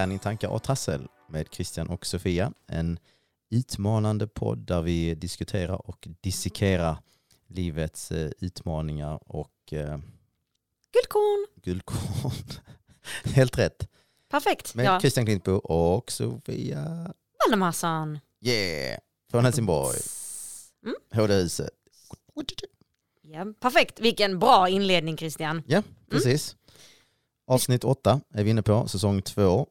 Träning, tankar och trassel med Christian och Sofia. En utmanande podd där vi diskuterar och dissekerar livets eh, utmaningar och eh, Guldkorn! guldkorn. Helt rätt. Perfekt. Med ja. Christian Klintbo och Sofia Valdemarsson. Yeah! Från Helsingborg. Mm. HD-huset. Ja, perfekt. Vilken bra inledning Christian. Ja, precis. Avsnitt åtta är vi inne på, säsong två.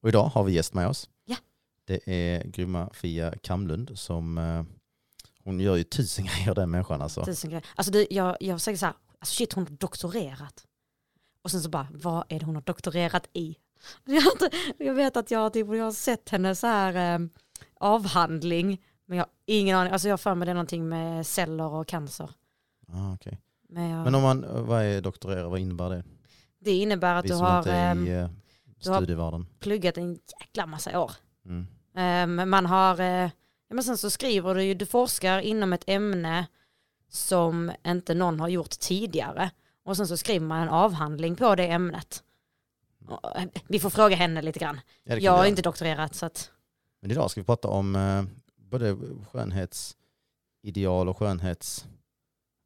Och idag har vi gäst med oss. Ja. Det är grymma Fia Kamlund som, eh, hon gör ju tusen grejer den människan alltså. Tusen grejer. Alltså du, jag, jag säger så här, alltså shit hon har doktorerat. Och sen så bara, vad är det hon har doktorerat i? Jag, har inte, jag vet att jag, typ, jag har sett henne så här eh, avhandling, men jag har ingen aning, alltså jag har för mig det är någonting med celler och cancer. Ah, okej. Men, jag, Men om man, vad är doktorera, vad innebär det? det innebär att Vi du har inte är eh, i eh, du har- studievärlden. pluggat en jäkla massa år. Mm. Um, man har, ja, men sen så skriver du ju, du forskar inom ett ämne som inte någon har gjort tidigare. Och sen så skriver man en avhandling på det ämnet. Och, eh, Vi får fråga henne lite grann. Ja, Jag har inte doktorerat så att, Men idag ska vi prata om eh, både skönhetsideal och skönhets...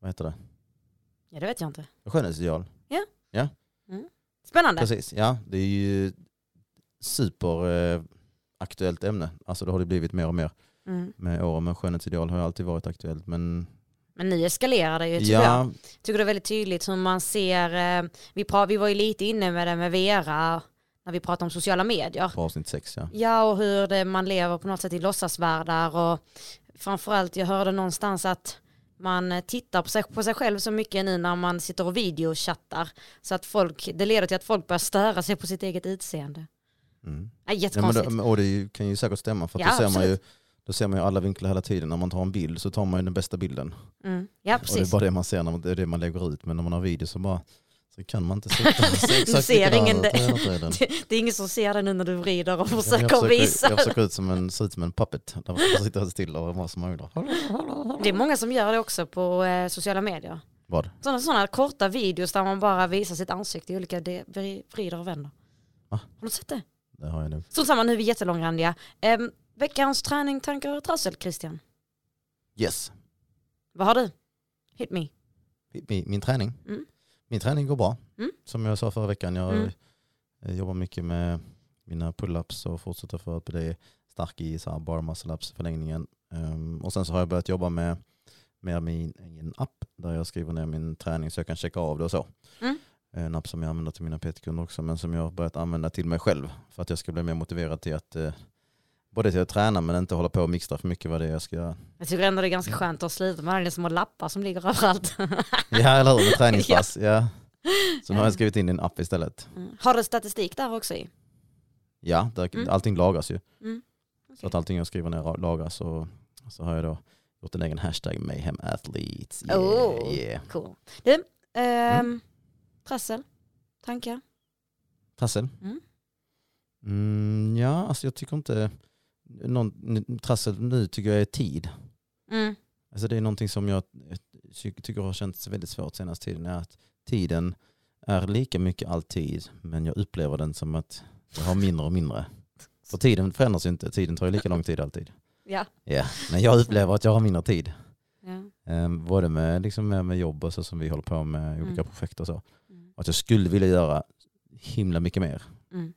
Vad heter det? ja det vet jag inte. Skönhetsideal. Spännande. Precis, ja. Det är ju super eh, aktuellt ämne. Alltså det har det blivit mer och mer Mm. med åren. Men skönhetsideal har ju alltid varit aktuellt. Men Men nu eskalerar det ju tycker jag. ja, Tycker det är väldigt tydligt hur man ser, eh, vi, pra, vi var ju lite inne med det med Vera när vi pratade om sociala medier. på avsnitt sex ja. Ja, och hur det, man lever på något sätt i låtsasvärldar och framförallt jag hörde någonstans att man tittar på sig, på sig själv så mycket nu när man sitter och videochattar så att folk, det leder till att folk börjar störa sig på sitt eget utseende. Mm. Ja jättekonstigt. det, och det kan ju säkert stämma. För Ja, då, ser man ju, då ser man ju alla vinklar hela tiden. När man tar en bild så tar man ju den bästa bilden. mm. Ja, Och det är precis. bara det man ser, när man, det är det man lägger ut. Men när man har video så bara så kan man inte sitta exakt ser ingen-. Det, det är ingen som ser det nu när du vrider och Jag försöker försöker, visa. jag försöker ut som en, se ut som en puppet. Där man sitter still och vad som. Det är många som gör det också på eh, sociala medier. Vad? Sådana, sådana korta videos där man bara visar sitt ansikte i olika de, vri- vrider och vänder. Va? Har du sett det? Det har jag nog. Strunt samma, nu är vi jättelångrandiga. Um, veckans träning, tankar och trassel, Christian. Yes. Vad har du? Hit me. Min, min träning. Mm. Min träning går bra. Mm. Som jag sa förra veckan. Jag Mm. eh, jobbar mycket med mina pull-ups och fortsätter för att bli stark i så här bar muscle ups förlängningen. Um, och sen så har jag börjat jobba med, med min egen app där jag skriver ner min träning så jag kan checka av det och så. Mm. En app som jag använder till mina PT-kunder också men som jag har börjat använda till mig själv för att jag ska bli mer motiverad till att eh, både till att träna men inte hålla på och mixtra för mycket vad det är jag ska göra. Jag tycker ändå det är ganska skönt att sluta med alla små lappar som ligger överallt. Ja eller hur, med träningspass. ja. Så nu har jag skrivit in i en app istället. Mm. Har du statistik där också i? Ja, där, Mm. allting lagras ju. Mm. Så att allting jag skriver ner lagras och så har jag då gjort en egen hashtag Mayhem Athletes. Yeah, Oh. yeah. Cool. Du, ehm, Mm. trassel, tankar? Trassel? Mm. Mm, ja, alltså jag tycker inte... Någon, trassel nu tycker jag är tid. Mm. Alltså det är någonting som jag ty- tycker har känts väldigt svårt senaste tiden. Är att tiden är lika mycket alltid men jag upplever den som att jag har mindre och mindre. För tiden förändras ju inte. Tiden tar ju lika lång tid alltid. Ja. Ja, men jag upplever att jag har mindre tid. ja. Um, både med, liksom med, med jobb och så som vi håller på med olika Mm. projekt och så. Mm. Att jag skulle vilja göra himla mycket mer. Mm.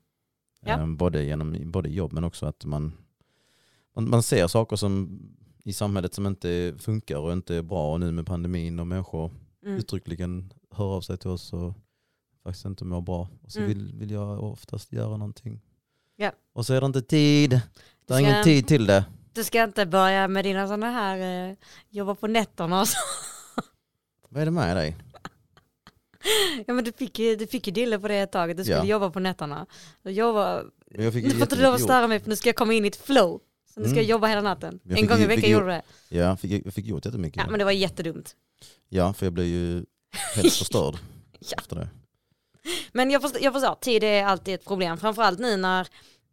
Ja. Ehm, både genom både jobb men också att man, man, man ser saker som i samhället som inte funkar och inte är bra och nu med pandemin och människor Mm. uttryckligen hör av sig till oss och faktiskt inte mår bra. Och så Mm. vill, vill jag oftast göra någonting. Ja. Och så är det inte tid. Det är Ska- ingen tid till det. Du ska inte börja med dina sådana här eh, jobba på nätterna och så. Vad är det med dig? Ja men du fick du fick ju dille på det ett tag, att du skulle Ja. jobba på nätterna. Jobba, Jag fick nu får inte du gjort. störa mig för nu ska jag komma in i ett flow. Så nu ska Mm. jag jobba hela natten. Jag En gång i veckan gjorde du det. Ja, jag fick, jag fick gjort jättemycket. Ja men det var jättedumt. Ja, för jag blev ju helt förstörd Ja. efter det. Men jag förstår, jag förstår, tid är alltid ett problem. Framförallt nu när,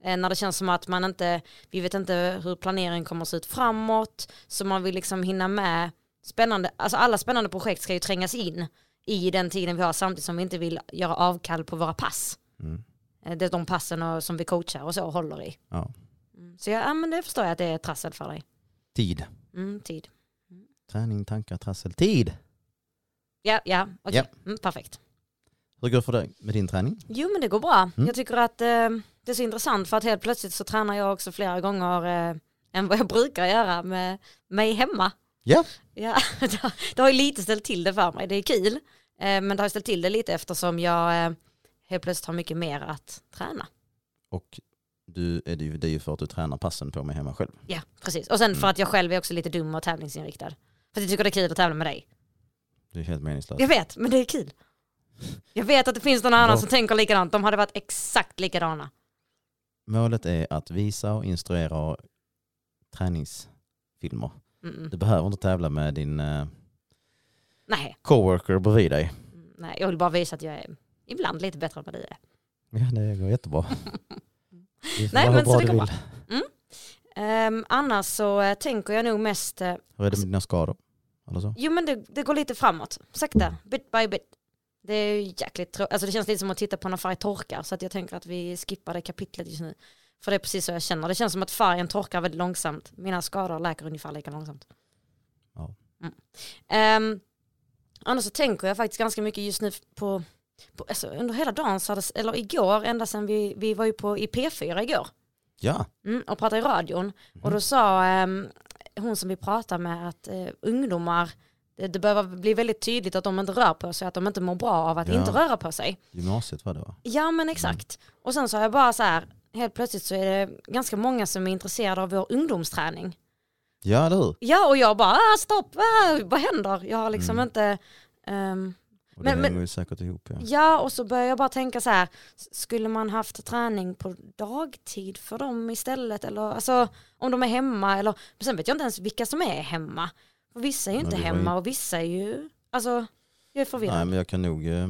eh, när det känns som att man inte, vi vet inte hur planeringen kommer att se ut framåt. Så man vill liksom hinna med spännande, alltså alla spännande projekt ska ju trängas in i den tiden vi har samtidigt som vi inte vill göra avkall på våra pass. Mm. eh, det är de passen och, som vi coachar och så håller i. Ja. Mm. Så jag, ja, men det förstår jag att det är trassel för dig. Tid. Mm, tid. Träning, tankar, trassel. Tid. Ja, ja, okej. Ja. Mm, perfekt. Hur går det för dig med din träning? Jo men det går bra. Mm. Jag tycker att eh, det är så intressant för att helt plötsligt så tränar jag också flera gånger eh, än vad jag brukar göra med mig hemma. Ja. Ja, det har- det har ju lite ställt till det för mig. Det är kul. Eh, men det har ställt till det lite eftersom jag eh, helt plötsligt har mycket mer att träna. Och du, är det, ju, det är ju för att du tränar passen på mig hemma själv. Ja, precis. Och sen Mm. för att jag själv är också lite dum och tävlingsinriktad. För att jag tycker det är kul att tävla med dig. Det är helt meningslöst. Jag vet, men det är kul. Jag vet att det finns någon annan som tänker likadant. De hade varit exakt likadana. Målet är att visa och instruera träningsfilmer. Mm. Du behöver inte tävla med din eh, Nej. coworker bredvid dig. Mm, Nej, jag vill bara visa att jag är ibland lite bättre än vad du är. Ja, det går jättebra. Nej, men så bra det går vill. Ehm, annars så eh, tänker jag nog mest, eh, Hur är det med dina skador? Eller så? jo men det, det går lite framåt, sakta, bit by bit. Det är jäkligt tråkigt, alltså det känns lite som att titta på när färg torkar så att jag tänker att vi skippar det kapitlet just nu. För det är precis så jag känner, det känns som att färgen torkar väldigt långsamt. Mina skador läker ungefär lika långsamt. Ja. Mm. Ehm, annars så tänker jag faktiskt ganska mycket just nu på, på alltså under hela dagen, så hade, eller igår, ända sedan vi, vi var ju på i P4 igår. Ja, Mm, och pratade i radion. Och då sa ehm, hon som vi pratade med att eh, ungdomar, det, det behöver bli väldigt tydligt att de inte rör på sig, att de inte mår bra av att Ja. inte röra på sig. gymnasiet var det va? Ja men exakt. Och sen så har jag bara så här, helt plötsligt så är det ganska många som är intresserade av vår ungdomsträning. Ja, eller hur? Ja och jag bara, ah, stopp, ah, vad händer? Jag har liksom Mm. inte... ehm, Och Men- hänger ju säkert ihop ja. Ja, och så börjar jag bara tänka så här, skulle man haft träning på dagtid för dem istället? Eller alltså om de är hemma eller, men sen vet jag inte ens vilka som är hemma. För vissa är ju Men inte har ju- hemma och vissa är ju, alltså jag är förvirrad. Nej men jag kan nog, eh,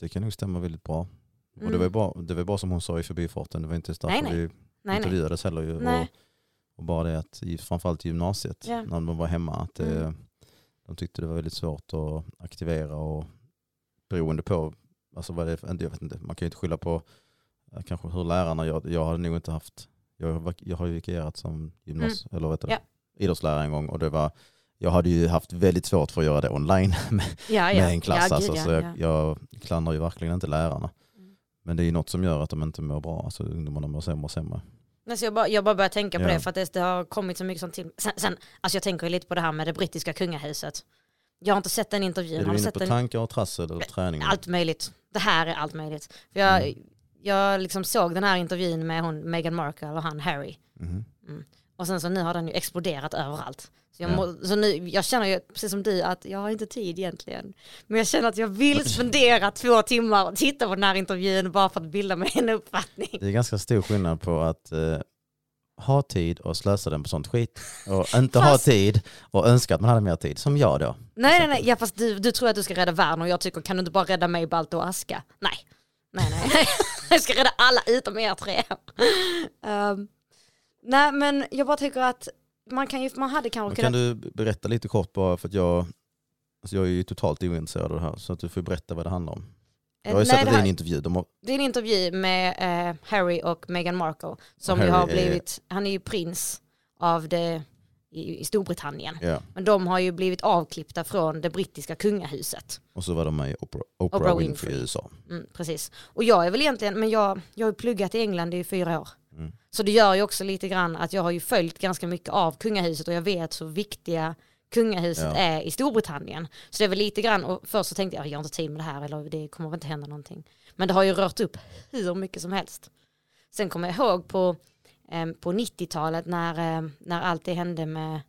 det kan nog stämma väldigt bra. Och det Mm. var ju bara, det var bara som hon sa i förbifarten, det var inte Nej, därför nej. vi nej, nej. intervjuades heller ju. Och, nej. och bara det att framförallt i gymnasiet, Ja. när de var hemma, att det, Mm. de tyckte det var väldigt svårt att aktivera och beroende på, alltså vad det är, jag vet inte, man kan ju inte skylla på eh, kanske hur lärarna gör, jag hade nog inte haft, jag, jag har ju vikarierat som gymnas, eller vet du, Mm. Ja. idrottslärare en gång och det var, jag hade ju haft väldigt svårt för att göra det online med, Ja, ja. med en klass. alltså, så ja, jag, ja. jag klandrar ju verkligen inte lärarna. Mm. Men det är ju något som gör att de inte mår bra, alltså ungdomarna mår sämre och sämre. Alltså jag, bara, jag bara börjar tänka på det för att det, det har kommit så mycket sånt till. Sen, sen, alltså jag tänker lite på det här med det brittiska kungahuset. Jag har inte sett den intervjun. Är du inne sett på den? tankar och trassel eller träning? Allt möjligt. Det här är allt möjligt. För jag, Mm. jag liksom såg den här intervjun med hon, Meghan Markle och han Harry. Mhm. Och sen så nu har den ju exploderat överallt. Så jag, Ja. må, så nu, jag känner ju precis som du att jag har inte tid egentligen. Men jag känner att jag vill spendera två timmar och titta på den här intervjun bara för att bilda mig en uppfattning. Det är ganska stor skillnad på att eh, ha tid och slösa den på sånt skit och inte ha Fast- tid och önska att man hade mer tid, som jag då. Nej nej nej, ja, fast du, du tror att du ska rädda världen och jag tycker kan du inte bara rädda mig, Balto och Aska? Nej. Nej nej, jag ska rädda alla utom er tre. Ehm, nej men jag bara tycker att man, kan ju, man hade kanske kunnat... kan du berätta lite kort bara för att jag, alltså jag är ju totalt ointresserad av det här så att du får berätta vad det handlar om. Jag har ju sett det att det är en intervju, de har, Det är en intervju med eh, Harry och Meghan Markle som ju har Harry är- blivit, han är ju prins av det i, i Storbritannien. ja, Men de har ju blivit avklippta från det brittiska kungahuset. och så var de med i Oprah, Oprah, Oprah Winfrey i. USA. Mm, precis. Och jag är väl egentligen, men jag, jag har ju pluggat i England i fyra år. Mm. Så det gör ju också lite grann att jag har ju följt ganska mycket av kungahuset och jag vet hur viktiga kungahuset Ja. är i Storbritannien. Så det är väl lite grann, och först så tänkte jag, jag har inte tid med det här eller det kommer väl inte hända någonting. Men det har ju rört upp hur mycket som helst. Sen kommer jag ihåg på, eh, på 90-talet när, eh, när allt det hände med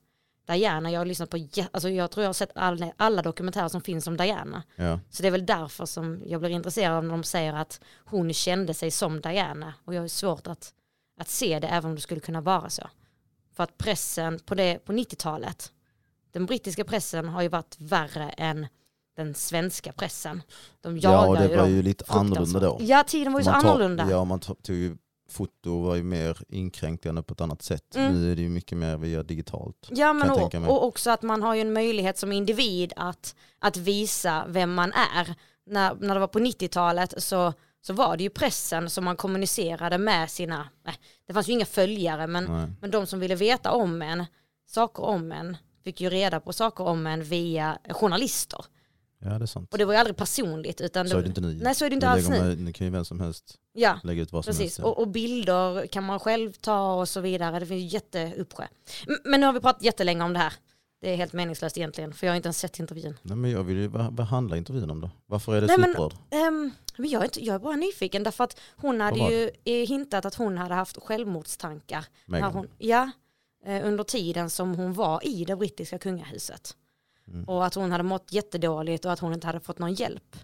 Diana. Jag har lyssnat på, alltså jag tror jag har sett alla, alla dokumentärer som finns om Diana. Ja. Så det är väl därför som jag blir intresserad när de säger att hon kände sig som Diana. Och jag har svårt att, att se det även om det skulle kunna vara så. För att pressen på, det, på 90-talet, den brittiska pressen har ju varit värre än den svenska pressen. De ja, jagar och det ju var ju lite annorlunda då. Ja, tiden var ju så tar- annorlunda. Ja, man tog ju, foto var ju mer inkränkande på ett annat sätt. Mm. Nu är det ju mycket mer via digitalt. Ja men och, och också att man har ju en möjlighet som individ att, att visa vem man är. När, när det var på 90-talet så, så var det ju pressen som man kommunicerade med sina, nej, det fanns ju inga följare men, Nej. men de som ville veta om en, saker om en, fick ju reda på saker om en via journalister. Ja det är sant. Och det var ju aldrig personligt utan Så är det inte nu. Nej så är det inte alls nu. Nu kan ju vem som helst Ja, lägga ut vad som precis. helst. ja. Och, och bilder kan man själv ta och så vidare. Det finns ju jätteuppsjö. Men nu har vi pratat jättelänge om det här. Det är helt meningslöst egentligen för jag har inte ens sett intervjun. Nej, men jag vill ju, vad, handlar intervjun om då? Varför är det Nej, så upprörd? Ehm, men jag, är inte, jag är bara nyfiken därför att hon hade ju hintat att hon hade haft självmordstankar. När Meghan? hon, ja, under tiden som hon var i det brittiska kungahuset. Mm. Och att hon hade mått jättedåligt och att hon inte hade fått någon hjälp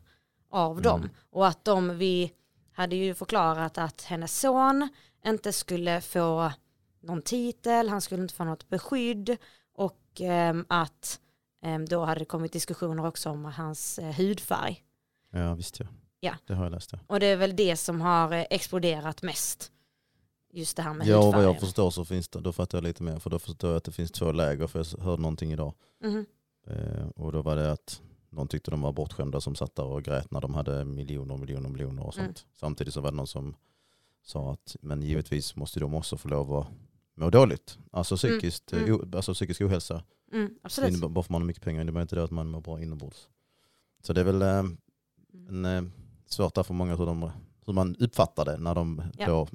av Mm. dem. Och att de, vi hade ju förklarat att hennes son inte skulle få någon titel, han skulle inte få något beskydd och ehm, att ehm, då hade det kommit diskussioner också om hans eh, hudfärg. Ja visst ja. Ja. Det har jag läst ja. Och det är väl det som har eh, exploderat mest. Just det här med Ja och vad hudfärgen. jag förstår så finns det, då fattar jag lite mer för då förstår jag att det finns två läger för jag hörde någonting idag. Mhm. Eh, och då var det att någon tyckte de var bortskämda som satt där och grät när de hade miljoner, miljoner, miljoner och sånt. Mm. Samtidigt så var det någon som sa att men givetvis måste de också få lov att må dåligt. Alltså, psykiskt, Mm. eh, o, alltså psykisk ohälsa. Mm, absolut. bara för man har mycket pengar innebär inte det att man mår bra inombords. Så det är väl eh, en, eh, svårt där för många hur, de, hur man uppfattar det när de Ja. då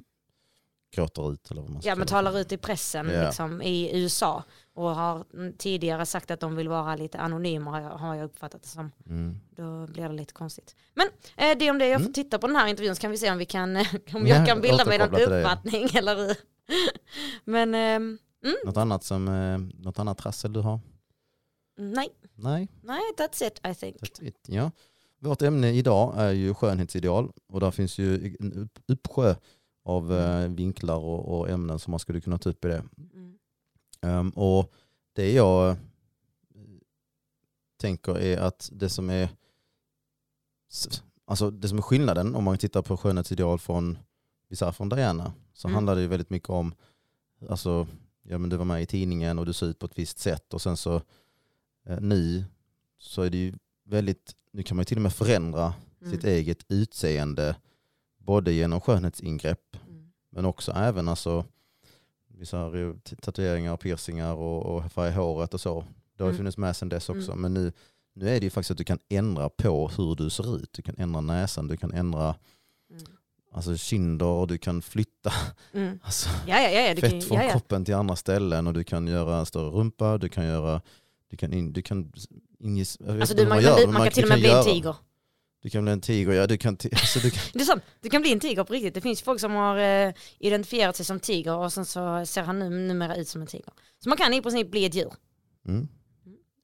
gråter ut. Eller vad man ska Ja men talar ut i pressen Ja. liksom, i USA och har mm, tidigare sagt att de vill vara lite anonyma har jag, har jag uppfattat det som. Mm. Då blir det lite konstigt. Men eh, det är om det, jag får Mm. titta på den här intervjun så kan vi se om, vi kan, om Ja, jag kan bilda mig någon det, uppfattning eller hur. Men ehm, Något annat som, eh, något annat trassel du har? nej, Nej, nej that's it I think. that's it. Ja. Vårt ämne idag är ju skönhetsideal och där finns ju en upp, uppsjö av eh, vinklar och, och ämnen som man skulle kunna ta upp i det. Mm. Ehm, och det jag eh, tänker är att det som är alltså det som är skillnaden om man tittar på skönhetsideal från, säger från Diana, så Mm. handlar det ju väldigt mycket om, alltså, ja men du var med i tidningen och du ser ut på ett visst sätt och sen så eh, nu så är det ju väldigt, nu kan man ju till och med förändra Mm. sitt eget utseende både genom skönhetsingrepp Mm. men också även alltså, vi säger ju t- tatueringar, piercingar och, och färg i håret och så. Det har ju Mm. funnits med sedan dess också. Mm. Men nu, nu är det ju faktiskt att du kan ändra på hur du ser ut. Du kan ändra näsan, du kan ändra Mm. alltså, kinder och du kan flytta Mm. alltså, Ja, ja, ja, du kan, fett från ja, kroppen till andra ställen och du kan göra en större rumpa, du kan göra du kan, in, du kan vet Alltså, du, man, gör, man, man kan till och med bli en tiger. Du kan bli en tiger, ja du kan, alltså, du kan Det är sant, du kan bli en tiger på riktigt. Det finns folk som har eh, identifierat sig som tiger och sen så ser han nu, numera ut som en tiger. Så man kan i princip bli ett djur. mm.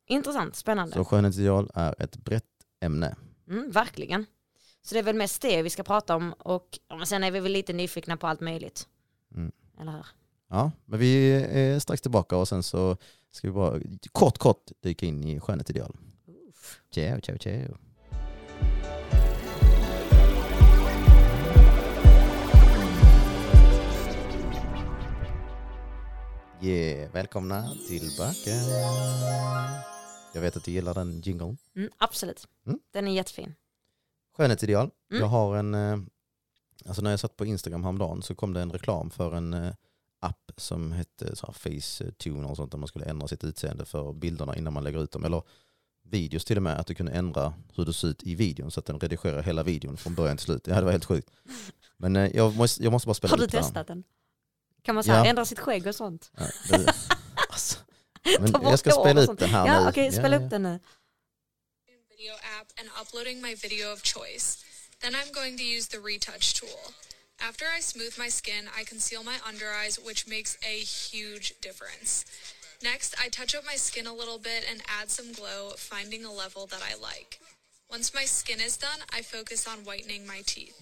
Intressant, spännande. Så skönhetsideal är ett brett ämne. Mm, verkligen. Så det är väl mest det vi ska prata om och sen är vi väl lite nyfikna på allt möjligt. Mm. Eller hur? Ja, men vi är strax tillbaka och sen så ska vi bara kort kort dyka in i skönhetsideal. Ciao, ciao, ciao. Yeah, välkomna tillbaka. Jag vet att du gillar den jingeln. Mm, absolut. Mm. Den är jättefin. Skönhetsideal. Mm. Jag har en, eh, alltså när jag satt på Instagram häromdagen så kom det en reklam för en eh, app som hette så här Facetune och sånt där man skulle ändra sitt utseende för bilderna innan man lägger ut dem. Eller videos till och med, att du kunde ändra hur du ser ut i videon så att den redigerar hela videon från början till slut. Ja, det var helt sjukt. Men eh, jag, måste, jag måste bara spela Har du testat den? Kan man så här Ja. ändra sitt skägg och sånt? Ja, det, alltså. Men jag ska spela och upp sånt. den här Ja nu. okej, spela Ja, upp den nu. video app and uploading my video of choice. Then I'm going to use the retouch tool. After I smooth my skin, I conceal my under eyes, which makes a huge difference. Next, I touch up my skin a little bit and add some glow, finding a level that I like. Once my skin is done, I focus on whitening my teeth.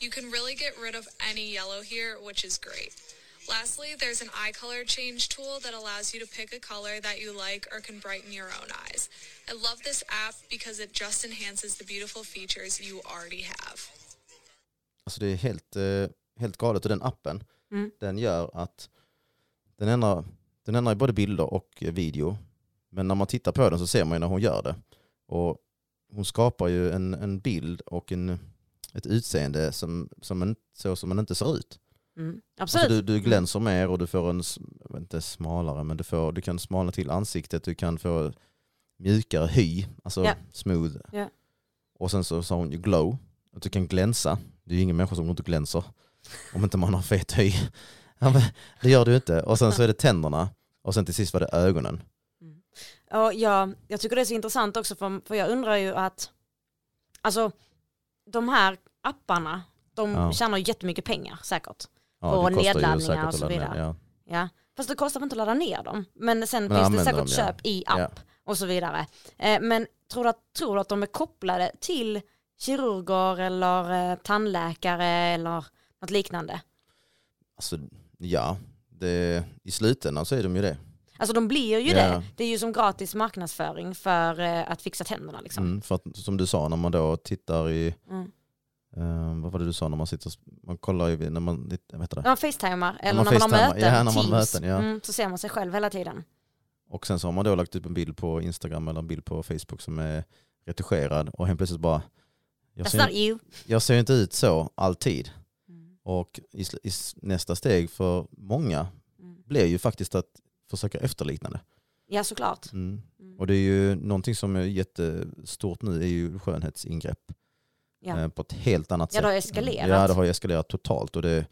You can really get rid of any yellow here, which is great. Lastly, there's an eye color change tool that allows you to pick a color that you like or can brighten your own eyes. I love this app because it just enhances the beautiful features you already have. Alltså det är helt, eh, helt galet och den appen Mm. den gör att den ändrar, den ändrar både bilder och video. Men när man tittar på den så ser man ju när hon gör det. Och hon skapar ju en, en bild och en, ett utseende som, som en, så som man inte ser ut. Mm. Alltså Absolut. du, du glänser mer och du får en, inte smalare, men du, får, du kan smalna till ansiktet, du kan få mjukare hy, alltså Ja. smooth. Ja. Och sen så sa hon ju glow, att du kan glänsa. Det är ju ingen människa som går inte glänser om inte man har fet hy. Ja, det gör du inte. Och sen så är det tänderna och sen till sist var det ögonen. Och jag, jag tycker det är så intressant också för, för jag undrar ju att alltså de här apparna de Ja. tjänar jättemycket pengar säkert. Ja, Och nedladdningar och så vidare. Ja. Ja. Fast det kostar inte att ladda ner dem. Men sen Men finns det säkert dem, ja. köp i app Ja. och så vidare. Eh, men tror du, att, tror du att de är kopplade till kirurger eller eh, tandläkare eller något liknande? Alltså, ja, det, i slutändan så är de ju det. Alltså de blir ju Ja. det. Det är ju som gratis marknadsföring för eh, att fixa tänderna liksom. Mm, för att, som du sa, när man då tittar i, Mm. Eh, vad var det du sa när man sitter, och man kollar ju, när man, heter det? När man facetimar eller man när man har möten, ja, när man teams, möten, ja. mm, så ser man sig själv hela tiden. Och sen så har man då lagt upp en bild på Instagram eller en bild på Facebook som är retuscherad och helt plötsligt bara, jag ser, you. jag ser inte ut så alltid. Mm. Och i, i nästa steg för många Mm. blir ju faktiskt att försöka efterlikna det. Ja såklart. Mm. Mm. Och det är ju någonting som är jättestort nu är ju skönhetsingrepp. Ja. eh, På ett helt annat Ja, det har sätt. eskalerat. Ja det har eskalerat totalt. Och det,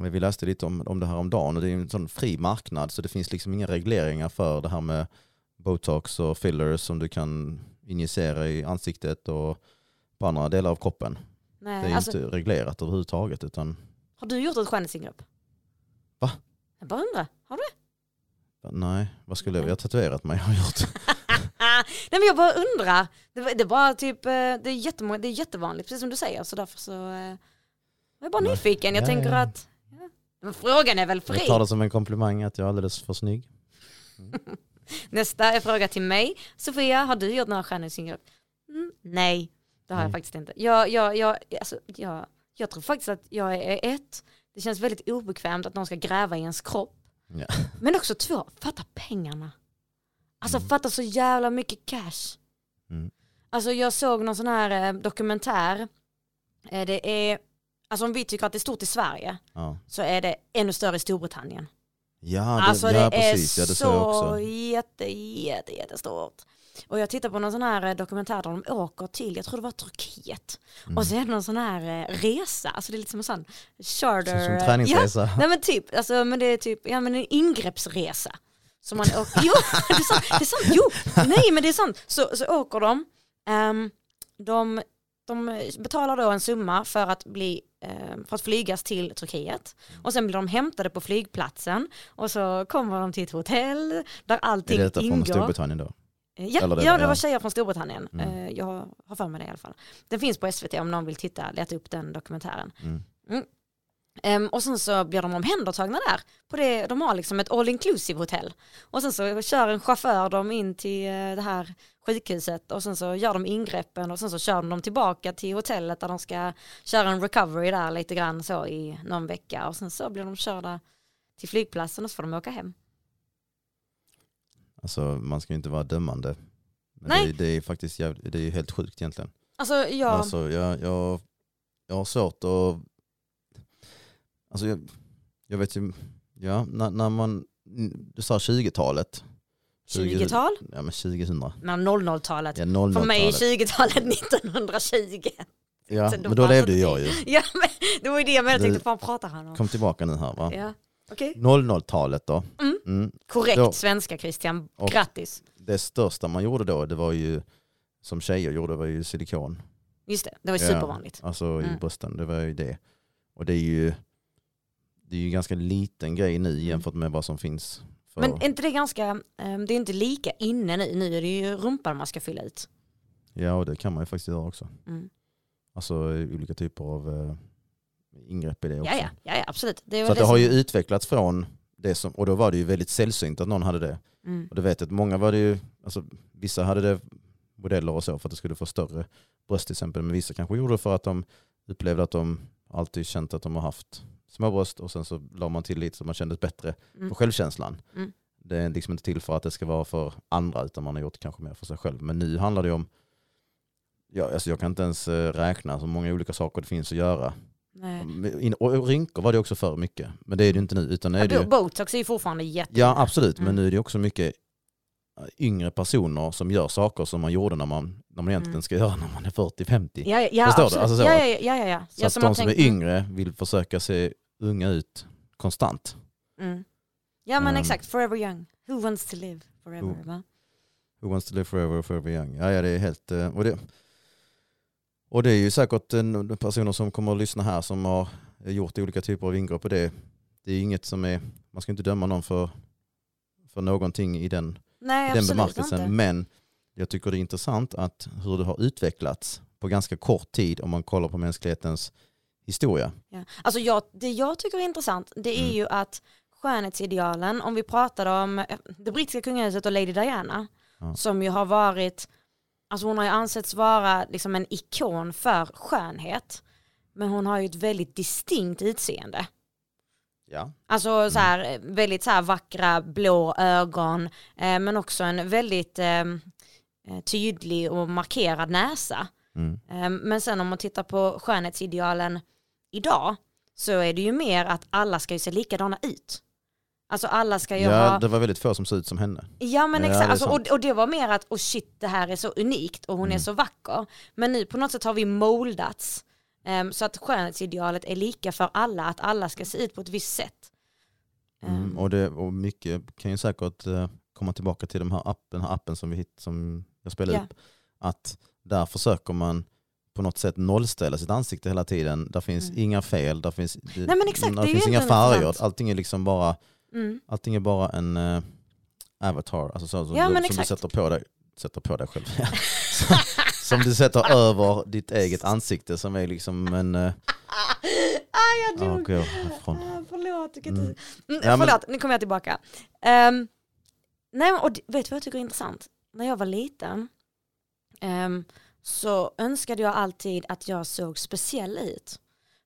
vi läste lite om, om det här om dagen och det är en sån fri marknad så det finns liksom inga regleringar för det här med botox och fillers som du kan injicera i ansiktet och på andra delar av kroppen. Det är Nej, alltså, inte reglerat överhuvudtaget utan har du gjort ett skönhetsingrepp? Va? Jag bara undrar, har du? nej, vad skulle jag, jag har tatuerat mig har jag gjort. Nej men jag bara undrar. Det, det är bara typ, eh, det är, jättemånga, det är jättevanligt precis som du säger så därför så eh, jag är bara nyfiken. Jag Ja, tänker ja. att, ja. frågan är väl Jag fri. tar det som en komplimang att jag är alldeles för snygg. Nästa är fråga till mig. Sofia, har du gjort några skönhetsingrepp? Mm, nej, det har jag Nej. faktiskt inte. Jag, jag, jag, alltså, jag, jag tror faktiskt att jag är ett, det känns väldigt obekvämt att någon ska gräva i ens kropp. Ja. Men också två, fatta pengarna. Alltså fatta så jävla mycket cash. Mm. Alltså jag såg någon sån här eh, dokumentär. Eh, det är, alltså om vi tycker att det är stort i Sverige Ja, så är det ännu större i Storbritannien. ja, det, Alltså ja det precis. är Ja, det såg jag så också. jätte, jätte, jättestort. Och jag tittar på någon sån här eh, dokumentär där de åker till, jag tror det var Turkiet. Mm. Och så är det någon sån här eh, resa, alltså det är lite som en sån charter. Som eh, träningsresa. Ja, nej men typ, alltså, men det är typ, ja men en ingreppsresa. Så man åker, jo det är sant, det är sant, jo, nej men det är sant. Så, så åker de, ehm, de, de betalar då en summa för att bli ehm, för att flygas till Turkiet och sen blir de hämtade på flygplatsen och så kommer de till ett hotell där Är allting detta från ingår. Storbritannien då? Ja, Eller det ja, det var ja. tjejer från Storbritannien. Mm. Eh, Jag har för mig det i alla fall. Den finns på SVT om någon vill titta, leta upp den dokumentären. Mm. Ehm, och sen så blir de omhändertagna där. På det, de har liksom ett all inclusive hotell. Och sen så kör en chaufför dem in till eh, det här sjukhuset och sen så gör de ingreppen och sen så kör de dem tillbaka till hotellet där de ska köra en recovery där lite grann så i någon vecka och sen så blir de körda till flygplatsen och så får de åka hem. Alltså man ska ju inte vara dömande. Men Nej. Det, det är faktiskt jävligt, det är helt sjukt egentligen. Alltså jag, Alltså jag, jag, jag har svårt att... Alltså jag, jag vet ju, ja när, när man, du sa 20-talet. 20-tal? Ja men 2000. Nej, 00-talet. Ja 00 För mig är 20-talet 1920. Ja men då levde jag ju. Ja men det var ju det jag menade, jag tänkte fan pratar han om? Kom tillbaka nu här va. Ja, okej. 00-talet då. Mm. Mm. Korrekt Då- svenska Christian, Och- grattis. Det största man gjorde då, det var ju, som tjejer gjorde, var ju silikon. Just det, det var ju Ja. supervanligt. Alltså Mm. i brösten, det var ju det. Och det är ju, det är ju ganska liten grej nu jämfört med vad som finns. För, Men är inte det ganska, eh, det är inte lika inne nu, nu är det ju rumpan man ska fylla ut. Ja och det kan man ju faktiskt göra också. Mm. Alltså olika typer av eh, ingrepp i det också. Ja, ja, ja, absolut. Det Så att det har ju utvecklats från det som, och då var det ju väldigt sällsynt att någon hade det. Mm. Och du vet att många var det ju, alltså vissa hade det modeller och så för att det skulle få större bröst till exempel. Men vissa kanske gjorde det för att de upplevde att de alltid känt att de har haft små bröst och sen så la man till lite så man kändes bättre Mm. på självkänslan. Mm. Det är liksom inte till för att det ska vara för andra utan man har gjort det kanske mer för sig själv. Men nu handlar det om ja, alltså jag kan inte ens eh, räkna så många olika saker det finns att göra. Nej. In- Och rynkor var det också för mycket, men det är det inte nu. Utan är det Ja, ju, Botox är ju fortfarande jätte... ja absolut, men Mm. nu är det också mycket yngre personer som gör saker som man gjorde när man, när man egentligen Mm. ska göra när man är 40-50. Ja, ja, Förstår du? absolut. Alltså så. ja, ja, ja, ja, ja. Så att de som är tänker- yngre vill försöka se unga ut konstant. Mm. Ja men Ehm. exakt, forever young. Who wants to live forever? Who- Va? Who wants to live forever, forever young. Ja, ja det är helt... eh, Och det, och det är ju säkert en, personer som kommer att lyssna här som har gjort olika typer av ingrepp och det, det är inget som är... Man ska inte döma någon för, för någonting i den, Nej den bemärkelsen. inte. Men jag tycker det är intressant att hur det har utvecklats på ganska kort tid om man kollar på mänsklighetens historia. Ja. Alltså jag, det jag tycker är intressant det är Mm. ju att skönhetsidealen, om vi pratar om eh, det brittiska kungahuset och Lady Diana, Ja. som ju har varit, alltså hon har ju ansetts vara liksom en ikon för skönhet, men hon har ju ett väldigt distinkt utseende. Ja. Alltså så här, eh, väldigt så här vackra blå ögon, eh, men också en väldigt eh, eh, tydlig och markerad näsa. Mm. Eh, men sen om man tittar på skönhetsidealen idag så är det ju mer att alla ska ju se likadana ut. Alltså alla ska ju Ja, ha, det var väldigt få som såg ut som henne. ja men Ja, det exakt, är alltså, och, och det var mer att oh shit det här är så unikt och hon är Mm. så vacker. Men nu på något sätt har vi moldats eh, så att skönhetsidealet är lika för alla, att alla ska se ut på ett visst sätt. Mm, Ehm, och, det, och mycket kan ju säkert eh, komma tillbaka till de här app, den här appen som, vi hitt, som jag spelade Ja. upp. Att där försöker man på något sätt nollställa sitt ansikte hela tiden. Där finns Mm. inga fel, där finns, Nej, men exakt, där finns inga färger. Allting är liksom bara, mm. allting är bara en eh, avatar. Alltså så, som, Ja, du, som du sätter på dig, sätter på dig själv. som, du sätter över ditt eget ansikte som är liksom en... Eh, ah, jag ja, dog. gå härifrån. Ah, förlåt, jag kan inte... Mm. Mm, Ja, men- förlåt, nu kommer jag tillbaka. Um, nej, och vet du vad jag tycker är intressant? När jag var liten ehm, så önskade jag alltid att jag såg speciell ut.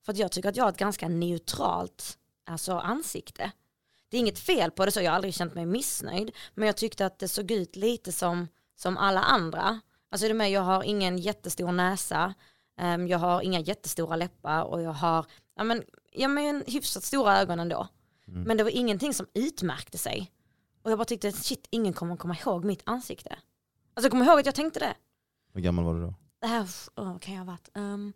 För att jag tycker att jag har ett ganska neutralt alltså, ansikte. Det är inget fel på det så, jag har aldrig känt mig missnöjd. Men jag tyckte att det såg ut lite som, som alla andra. Alltså det med, jag har ingen jättestor näsa, ehm, jag har inga jättestora läppar och jag har ja, men, ja, men hyfsat stora ögon ändå. Mm. Men det var ingenting som utmärkte sig. Och jag bara tyckte, shit, ingen kommer komma ihåg mitt ansikte. Alltså jag kommer ihåg att jag tänkte det. Hur gammal var du då? Det här, oh, kan jag ha varit? Um,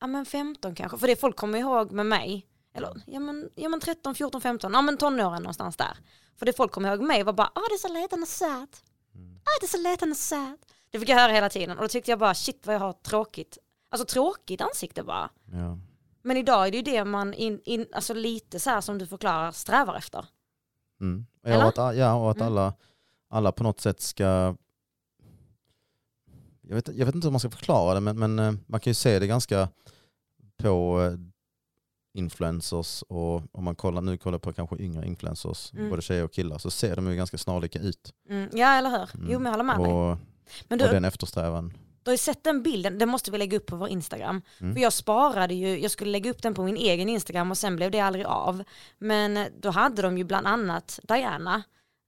ja men 15 kanske, för det folk kommer ihåg med mig. Eller ja men, ja men 13, 14, 15, ja men tonåren någonstans där. För det folk kommer ihåg med mig var bara, ah det är så liten och söt. Ah det är så liten och söt. Det fick jag höra hela tiden och då tyckte jag bara, shit vad jag har tråkigt. Alltså tråkigt ansikte bara. Ja. Men idag är det ju det man, in, in, alltså lite så här som du förklarar, strävar efter. Mm. Ja, och att, ja, och att Mm. alla, alla på något sätt ska... Jag vet, jag vet inte hur man ska förklara det, men, men eh, man kan ju se det ganska på eh, influencers och om man kollar, nu kollar på kanske yngre influencers, Mm. både tjejer och killar, så ser de ju ganska snarlika ut. Mm, ja eller hur? Mm. Jo men jag håller med dig. Och, Men och du, den eftersträvan. du har ju sett den bilden, den måste vi lägga upp på vår Instagram. Mm. För jag sparade ju, jag skulle lägga upp den på min egen Instagram och sen blev det aldrig av. Men då hade de ju bland annat Diana,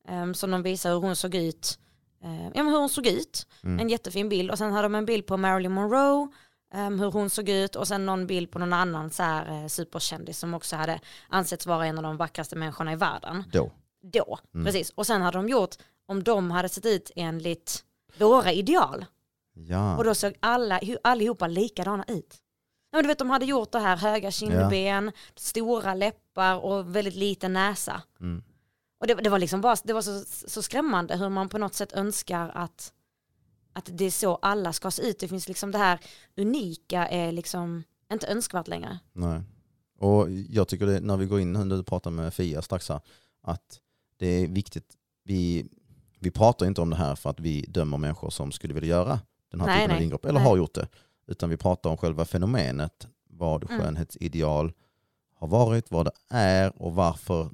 um, som de visar hur hon såg ut. eh, ja men hur hon såg ut, Mm. en jättefin bild. Och sen hade de en bild på Marilyn Monroe, em, hur hon såg ut. Och sen någon bild på någon annan så här, eh, superkändis som också hade ansetts vara en av de vackraste människorna i världen. Då. Då, Mm. precis. Och sen hade de gjort, om de hade sett ut enligt våra ideal. Ja. Och då såg alla, allihopa likadana ut. Ja, men du vet de hade gjort det här, höga kindben, stora läppar och väldigt liten näsa. Mm. Och det, det var liksom bara, det var så, så skrämmande hur man på något sätt önskar att, att det är så alla ska se ut. Det finns liksom det här unika är liksom inte önskvärt längre. Nej. Och jag tycker det, när vi går in, när du pratar med Fia strax här, att det är viktigt, vi, vi pratar inte om det här för att vi dömer människor som skulle vilja göra den här Nej, typen av nej. ingrepp, eller Nej. har gjort det. Utan vi pratar om själva fenomenet, vad Mm. skönhetsideal har varit, vad det är och varför,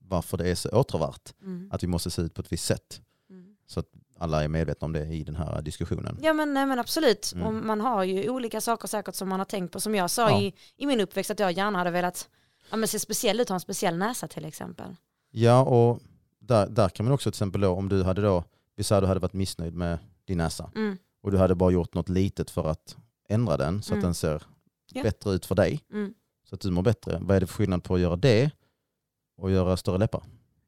varför det är så åtråvärt. Mm. Att vi måste se ut på ett visst sätt. Mm. Så att alla är medvetna om det i den här diskussionen. Ja men, nej, men absolut, Mm. och man har ju olika saker säkert som man har tänkt på. Som jag sa Ja. i, i min uppväxt att jag gärna hade velat ja, men se speciell ut, ha en speciell näsa till exempel. Ja, och där, där kan man också till exempel då, om du hade då, vi säger att du hade varit missnöjd med din näsa, Mm. och du hade bara gjort något litet för att ändra den så Mm. att den ser Ja. bättre ut för dig. Mm. Så att du mår bättre. Vad är det för skillnad på att göra det och göra större läppar?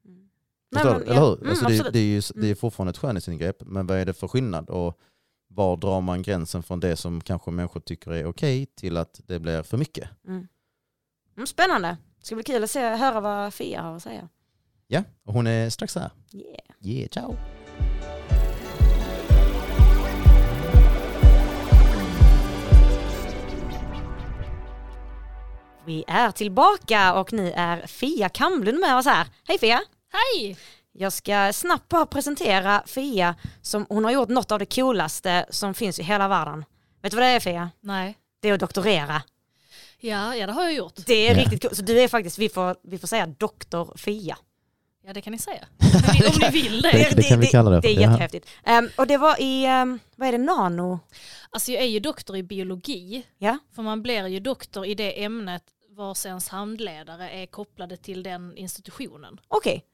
Mm. Nej, men, Eller ja. hur? Mm, alltså det, det, är ju, det är Mm. fortfarande ett skönhetsingrepp, men vad är det för skillnad? Och var drar man gränsen från det som kanske människor tycker är okej till att det blir för mycket? Mm. Mm, spännande. Det ska bli kul att se, höra vad Fia har att säga. Ja, och hon är strax här. Yeah. Yeah, ciao! Vi är tillbaka och ni är Fia Kamlund med oss här. Hej Fia! Hej! Jag ska snabbt bara presentera Fia som hon har gjort något av det coolaste som finns i hela världen. Vet du vad det är Fia? Nej. Det är att doktorera. Ja, ja, det har jag gjort. Det är Ja. riktigt coolt. Så du är faktiskt, vi får, vi får säga doktor Fia. Ja, det kan ni säga. Om ni- vill det. Det- det kan vi kalla det Det är för, ja. jättehäftigt. Ehm, och det var i, ehm, vad är det, nano? Alltså jag är ju doktor i biologi. Ja. För man blir ju doktor i det ämnet vars ens handledare är kopplade till den institutionen. Okej.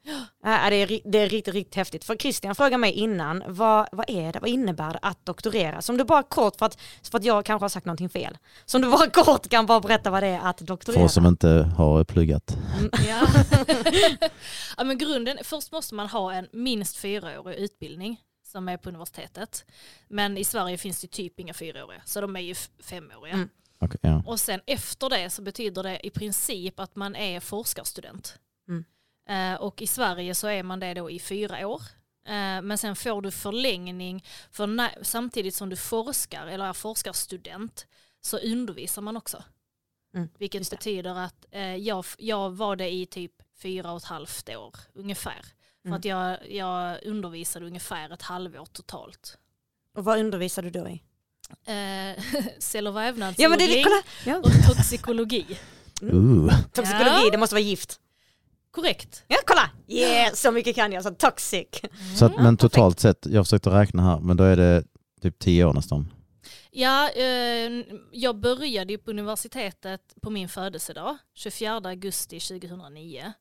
Ja, det, är, det är riktigt, riktigt häftigt. För Christian frågade mig innan, vad, vad är det, vad innebär det att doktorera? Som du bara kort, för att, för att jag kanske har sagt någonting fel. Som du bara kort kan bara berätta vad det är att För doktorera. oss som inte har pluggat. Ja. ja, men grunden, först måste man ha en minst fyraårig utbildning som är på universitetet. Men i Sverige finns det typ inga fyraåriga, så de är ju femåriga. Mm. Okej, ja. Och sen efter det så betyder det i princip att man är forskarstudent. Mm. Eh, och i Sverige så är man det då i fyra år. Eh, men sen får du förlängning för när, samtidigt som du forskar eller är forskarstudent så undervisar man också. Mm, Vilket betyder att eh, jag, jag var det i typ fyra och ett halvt år ungefär. För Mm. att jag, jag undervisade ungefär ett halvår totalt. Och vad undervisar du då i? Eh, cell och Ja vävnadskirurgi kolla! Ja. och toxikologi. Uh. Toxikologi, Ja. det måste vara gift. Korrekt. Ja kolla! Yeah, så mycket kan jag, så toxic. Så att, Ja, men totalt sett, jag försökte räkna här, men då är det typ tio år nästan. Ja, eh, jag började ju på universitetet på min födelsedag, 24 augusti 2009.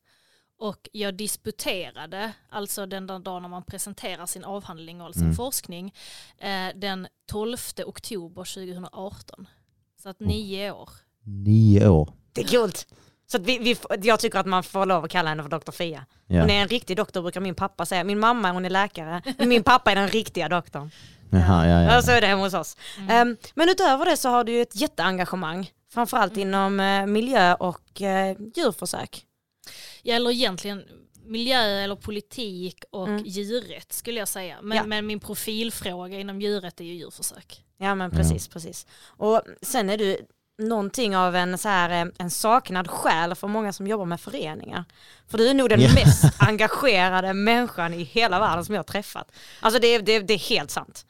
Och jag disputerade, alltså den där dagen när man presenterar sin avhandling och sin Mm. forskning, eh, den 12 oktober 2018. Så att nio år. Nio år. Det är coolt. Så att vi, vi, jag tycker att man får lov att kalla henne för doktor Fia. Ja. Hon är en riktig doktor brukar min pappa säga. Min mamma hon är läkare, men min pappa är den riktiga doktorn. Jaha, ja, Ja. ja. Så är det hemma hos oss. Mm. Ehm, men utöver det så har du ett jätteengagemang. Framförallt Mm. inom eh, miljö och uh, djurförsök. Ja, eller egentligen miljö eller politik och Mm. djurrätt skulle jag säga. Men, Ja. men min profilfråga inom djurrätt är ju djurförsök. Ja men precis, precis. Och sen är du någonting av en, så här, eh, en saknad själ för många som jobbar med föreningar. För du är nog den Ja. mest engagerade människan i hela världen som jag har träffat. Alltså det, är- det, det är helt sant.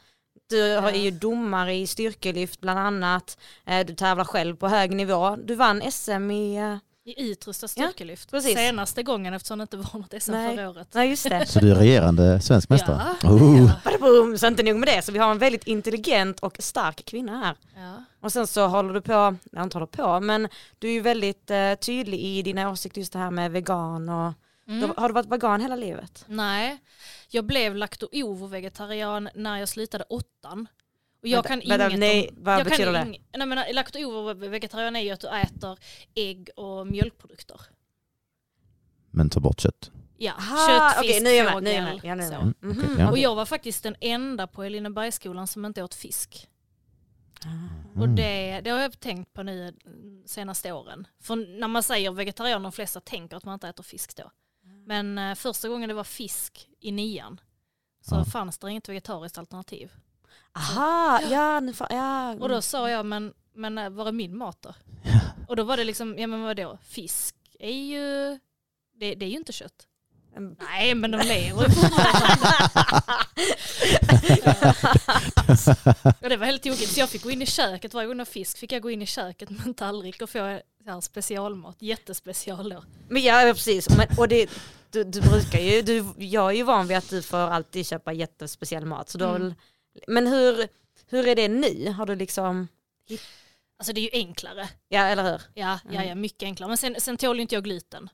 Du har- är ju domare i styrkelyft bland annat. Eh, Du tävlar själv på hög nivå. Du vann SM i... I utrustad styrkelyft. precis. Senaste gången eftersom det inte var något SM Nej. förra året. Nej just det. Så du är regerande svensk mästare? Ja. Oh. Badaboom! Så inte nog med det, så vi har en väldigt intelligent och stark kvinna här. Ja. Och sen så håller du på, jag inte håller på, men du är ju väldigt eh, tydlig i dina åsikter just det här med vegan och Mm. har du varit vegan hela livet? Nej, jag blev lakto-ovo-vegetarian när jag slutade åttan. Och jag Vänta, kan vänta, inget nej, om, vad jag betyder det? ing- Nej, men lakto-ovo-vegetarian är ju att du äter ägg och mjölkprodukter. Men ta bort kött. Ja, Aha, kött, okej, fisk, nu är jag med, fågel. nu är jag med. Ja, nu är jag så. med. Mm, Mhm, okej, ja. Och jag var faktiskt den enda på Elinebergsskolan som inte åt fisk. Och Mm. det, det har jag tänkt på nu de senaste åren. För när man säger vegetarian, de flesta tänker att man inte äter fisk då. Men eh, första gången det var fisk i nian så Ja. fanns det inget vegetariskt alternativ. Aha, ja, nu fa- ja. Och då sa jag, men, men eh, var är min mat då? Och då var det liksom, ja men vadå, fisk är ju, det, det är ju inte kött. Nej men de lever ju. Och det var helt tokigt så jag fick gå in i köket varje gång var fisk fick jag gå in i köket med en tallrik och få här specialmat, jättespecial då. Men ja, ja, precis. Men, och det, du, du brukar ju, du, jag är ju van vid att du får alltid köpa jättespeciell mat. Så har Mm. Men hur, hur är det nu? Har du liksom, Alltså det är ju enklare. ja eller hur? Ja, ja, Mm. ja mycket enklare. Men sen, sen tål ju inte jag gluten.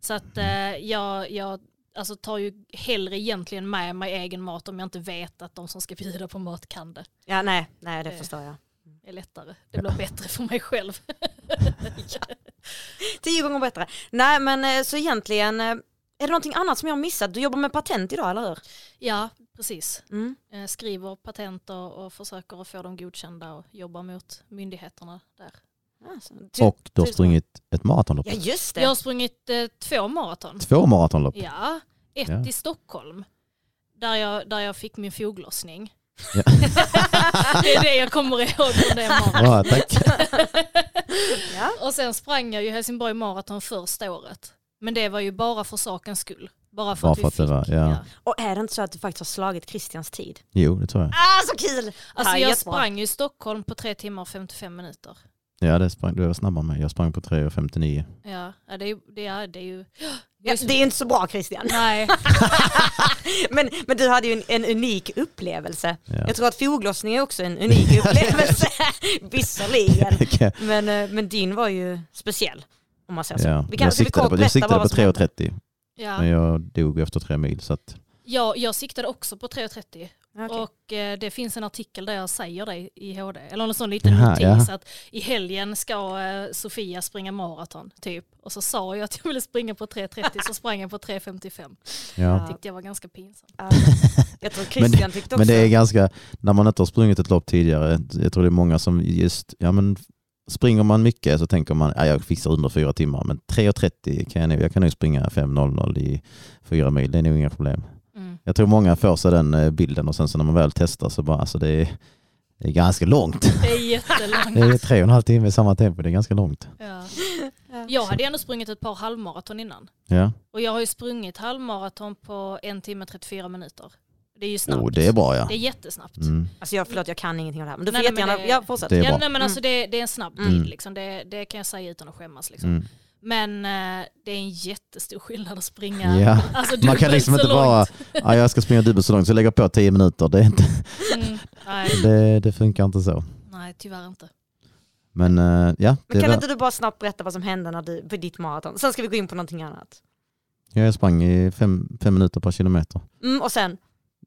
Så att eh, jag, jag alltså, tar ju hellre egentligen med mig egen mat om jag inte vet att de som ska bjuda på mat kan det. Ja, nej, nej det förstår jag. Det är lättare. Det blir bättre för mig själv. Tio gånger bättre. Nej, men eh, så egentligen, eh, är det någonting annat som jag har missat? Du jobbar med patent idag, eller hur? ja, precis. Mm. Eh, Skriver patent och, försöker att få dem godkända och jobbar mot myndigheterna där. Alltså, ty- Och du har sprungit ett maratonlopp. Ja, just det. Jag har sprungit eh, två maraton. Två maratonlopp. Ja, ett Ja. i Stockholm. Där jag, där jag fick min foglossning. Ja. det är det jag kommer ihåg från det maraton. Bra, tack. Ja. Och sen sprang jag ju Helsingborg maraton första året. Men det var ju bara för sakens skull. Bara för Bara att vi för att det fick. var- ja. Och är det inte så att du faktiskt har slagit Christians tid? Jo, det tror jag. Ah, så kul! Alltså Ja, jag jättebra. sprang ju i Stockholm på tre timmar och 55 minuter. Ja, det sprang, du var snabbare mig. Jag sprang på 3.59. Ja, ja, det, är, ju- det, är, det är ju... Ja, det är inte så bra Christian. Nej, Men, men du hade ju en, en unik upplevelse. Ja. Jag tror att foglossning är också en unik upplevelse. Visserligen. Okej. Men, eh, men din var ju speciell. Om man säger så. ja. Vi kan, jag siktade på, jag siktade på vad som hände? 3.30 ja. men jag dog efter tre mil. Så att, Jag, jag siktade också på 3.30 Okej. och eh, det finns en artikel där jag säger det i HD. Eller en sån liten Jaha, notis ja. att i helgen ska eh, Sofia springa maraton typ. Och så sa jag att jag ville springa på 3.30 så sprang jag på 3.55. ja. Tyckte jag var ganska pinsamt. Ja. Jag tror Christian tyckte också... Men det är ganska, när man inte har sprungit ett lopp tidigare, jag tror det är många som just, ja men springer man mycket så tänker man, ja jag fixar under fyra timmar, men 3.30 kan jag nog, jag kan nog springa 5.00 i fyra mil, det är nog inga problem. Mm. Jag tror många får sig den eh, bilden och sen så när man väl testar så bara, alltså det är, det är ganska långt. Det är jättelångt. Det är tre och en halv timme i samma tempo, det är ganska långt. Ja. Ja. Jag hade ändå sprungit ett par halvmaraton innan. Ja, Och jag har ju sprungit halvmaraton på en timme 34 minuter. Det är ju snabbt. oh, det är bra ja. Det är jättesnabbt. Mm. Alltså jag, förlåt jag kan ingenting om det här. Men du får Nej, jättegärna, det- ja fortsätt. Det är Ja, nej, men alltså det, det är en snabb Mm. tid, liksom. det, det kan jag säga utan att skämmas. Liksom. Mm. Men eh, det är en jättestor skillnad att springa Ja. alltså, Man kan liksom inte bara, ja, jag ska springa dubbelt så långt så lägger jag på tio minuter, det, är inte, Mm, det, det funkar inte så. nej, tyvärr inte. Men eh, ja, Men kan var, inte du bara snabbt berätta vad som hände när du, på ditt maraton? Sen ska vi gå in på någonting annat. jag sprang i fem, fem minuter per kilometer Mm, och sen?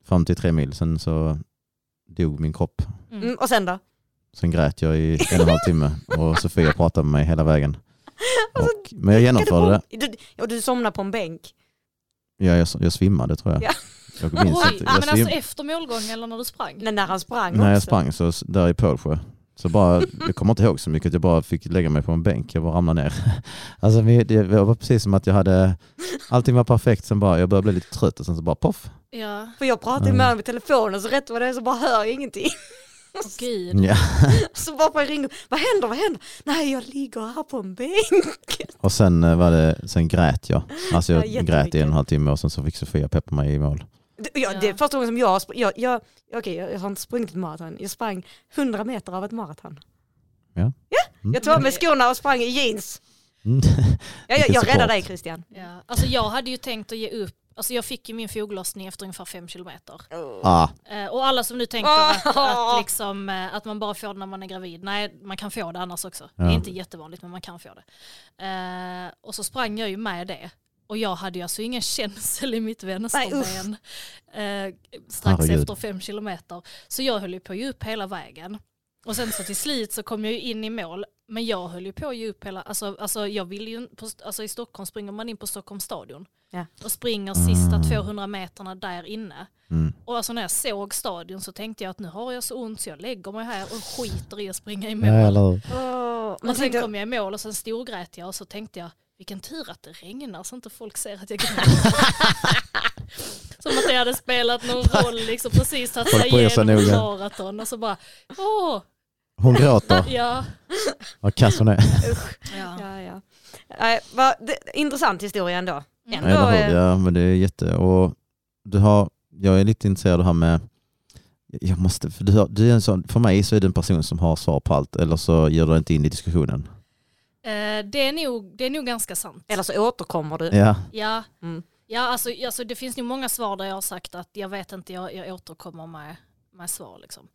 Fram till tre mil, sen så dog min kropp. Mm. Mm, och sen då? Sen grät jag i en och en halv timme och Sofia pratade med mig hela vägen. Och, men jag genomförde det. Du, och du somnade på en bänk. Ja, jag, jag svimmade tror jag. Ja. Jag minns Oj, inte. men Jag svim... alltså efter målgång eller när du sprang? Nej, när han sprang När jag också. sprang så där i Pålsjö. Så bara, jag kommer inte ihåg så mycket, jag bara fick lägga mig på en bänk, jag bara ramlade ner. Alltså vi- det var precis som att jag hade, allting var perfekt, sen bara, jag började bli lite trött och sen så bara poff. Ja, För jag pratade Mm. med honom i telefonen så rätt vad det är så bara hör jag ingenting. Åh, gud. Ja. Så bara jag ringa, vad händer, vad händer? Nej jag ligger här på en bänk. Och sen eh, var det, sen grät jag. Alltså jag Ja, grät i en och en halv timme och sen så fick Sofia peppa mig i mål. Det- Jag, det är första gången som jag har sprungit, jag, jag, okej jag, jag har inte sprungit ett maraton, jag sprang 100 meter av ett maraton. Mm. Jag tog av mig skorna och sprang i jeans. Mm. Ja, jag, jag räddar dig Christian. Ja. Alltså jag hade ju tänkt att ge upp, alltså jag fick ju min foglossning efter ungefär fem kilometer. Ah, Eh, och alla som nu tänker Ah. att, att, liksom, eh, att man bara får det när man är gravid, nej man kan få det annars också. Det är Ja. inte jättevanligt men man kan få det. Eh, och så sprang jag ju med det. Och jag hade ju alltså ingen känsel i mitt vänsterben eh, strax Herregud. efter fem kilometer. Så jag höll ju på att ge upp hela vägen. Och sen så till slut så kom jag ju in i mål. Men jag höll ju på att ge upp hela, alltså, alltså jag ville ju, på, alltså i Stockholm springer man in på Stockholms stadion. Ja. Och springer sista Mm. 200 meterna där inne. mm. Och alltså när jag såg stadion så tänkte jag att nu har jag så ont så jag lägger mig här och skiter i att springa i mål. Ja, och sen kom jag i mål och sen storgrät jag och så tänkte jag vilken tur att det regnar så inte folk ser att jag gråter. Som att det hade spelat någon roll, liksom precis tagit sig igenom ja. maraton och så bara åh, Hon gråter, ja. vad kass hon är. ja. ja, ja. Nej, vad, det, intressant historia ändå. Mm. Ändå, Eller hur? eh, Ja, men det är jätte... Och du har, jag är lite intresserad av det här med... Jag måste, för, du har, du är en sån, för mig så är du en person som har svar på allt, eller så ger du inte in i diskussionen. Eh, det, är nog, det är nog ganska sant. Eller så återkommer du. Ja, Ja, Mm. ja alltså, alltså det finns nog många svar där jag har sagt att jag vet inte, jag, jag återkommer med, med svar. Liksom.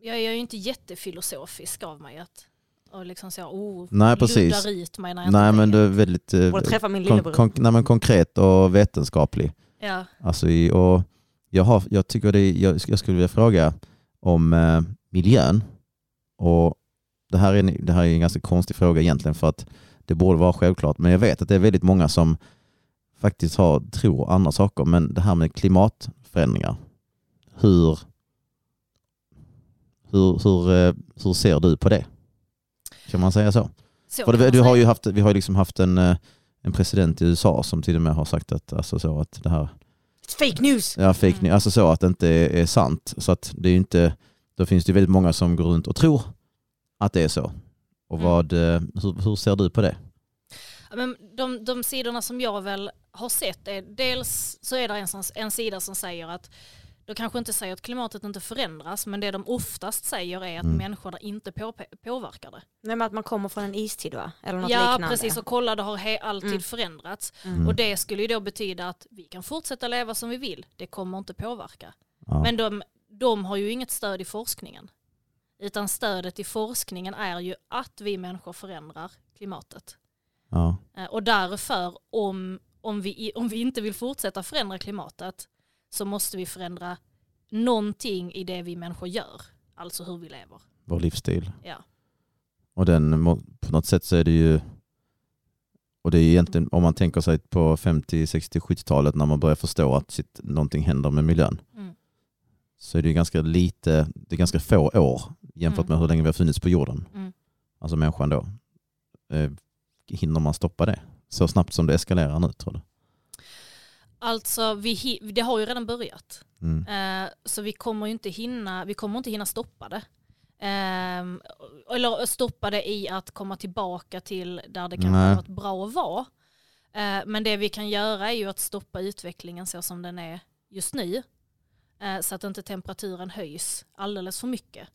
Jag, jag är ju inte jättefilosofisk av mig att och liksom så, oh, Nej, precis. ut mig när jag nej men du är väldigt eh, Borde träffa min kon, kon, nej, men konkret och vetenskaplig. Ja. Alltså och jag, har, jag, tycker det, jag, jag skulle vilja fråga om eh, miljön. Och det här, är, en- det här är en ganska konstig fråga egentligen för att det borde vara självklart. Men jag vet att det är väldigt många som faktiskt har, tror andra saker. Men det här med klimatförändringar. Hur, hur, hur, eh, hur ser du på det? Kan man säga så? Så För det, du har ju haft, vi har ju liksom haft en, eh, en president i USA som till och med har sagt att, alltså så att det här It's fake news! Ja, fake Mm. news. Alltså så att det inte är, är sant. Så att det är inte, då finns det väldigt många som går runt och tror att det är så. Och Mm. vad, eh, hur, hur ser du på det? Ja, Men de, de sidorna som jag väl har sett är dels så är det en, en sida som säger att de kanske inte säger att klimatet inte förändras men det de oftast säger är att Mm. människorna inte på, påverkar det. Nej men att man kommer från en istid va? Eller något ja liknande. precis och kolla det har he, alltid Mm. förändrats Mm. och det skulle ju då betyda att vi kan fortsätta leva som vi vill. Det kommer inte påverka. Ja. Men de, de har ju inget stöd i forskningen. Utan stödet i forskningen är ju att vi människor förändrar klimatet. ja. Eh, Och därför om, om, vi, om vi inte vill fortsätta förändra klimatet så måste vi förändra någonting i det vi människor gör. Alltså hur vi lever. Vår livsstil. Ja. Och den, på något sätt så är det ju, och det är egentligen om man tänker sig på 50, 60, 70-talet när man börjar förstå att shit, någonting händer med miljön. Mm. Så är det ju ganska lite, det är ganska få år jämfört Mm. med hur länge vi har funnits på jorden. Mm. Alltså människan då. Eh, hinner man stoppa det? Så snabbt som det eskalerar nu tror du? Alltså vi, det har ju redan börjat. Mm. Eh, så vi kommer inte hinna, vi kommer inte hinna stoppa det. Ehm, eller stoppa det i att komma tillbaka till där det kanske har varit bra att vara. Eh, men det vi kan göra är ju att stoppa utvecklingen så som den är just nu. Så att inte temperaturen höjs alldeles för mycket.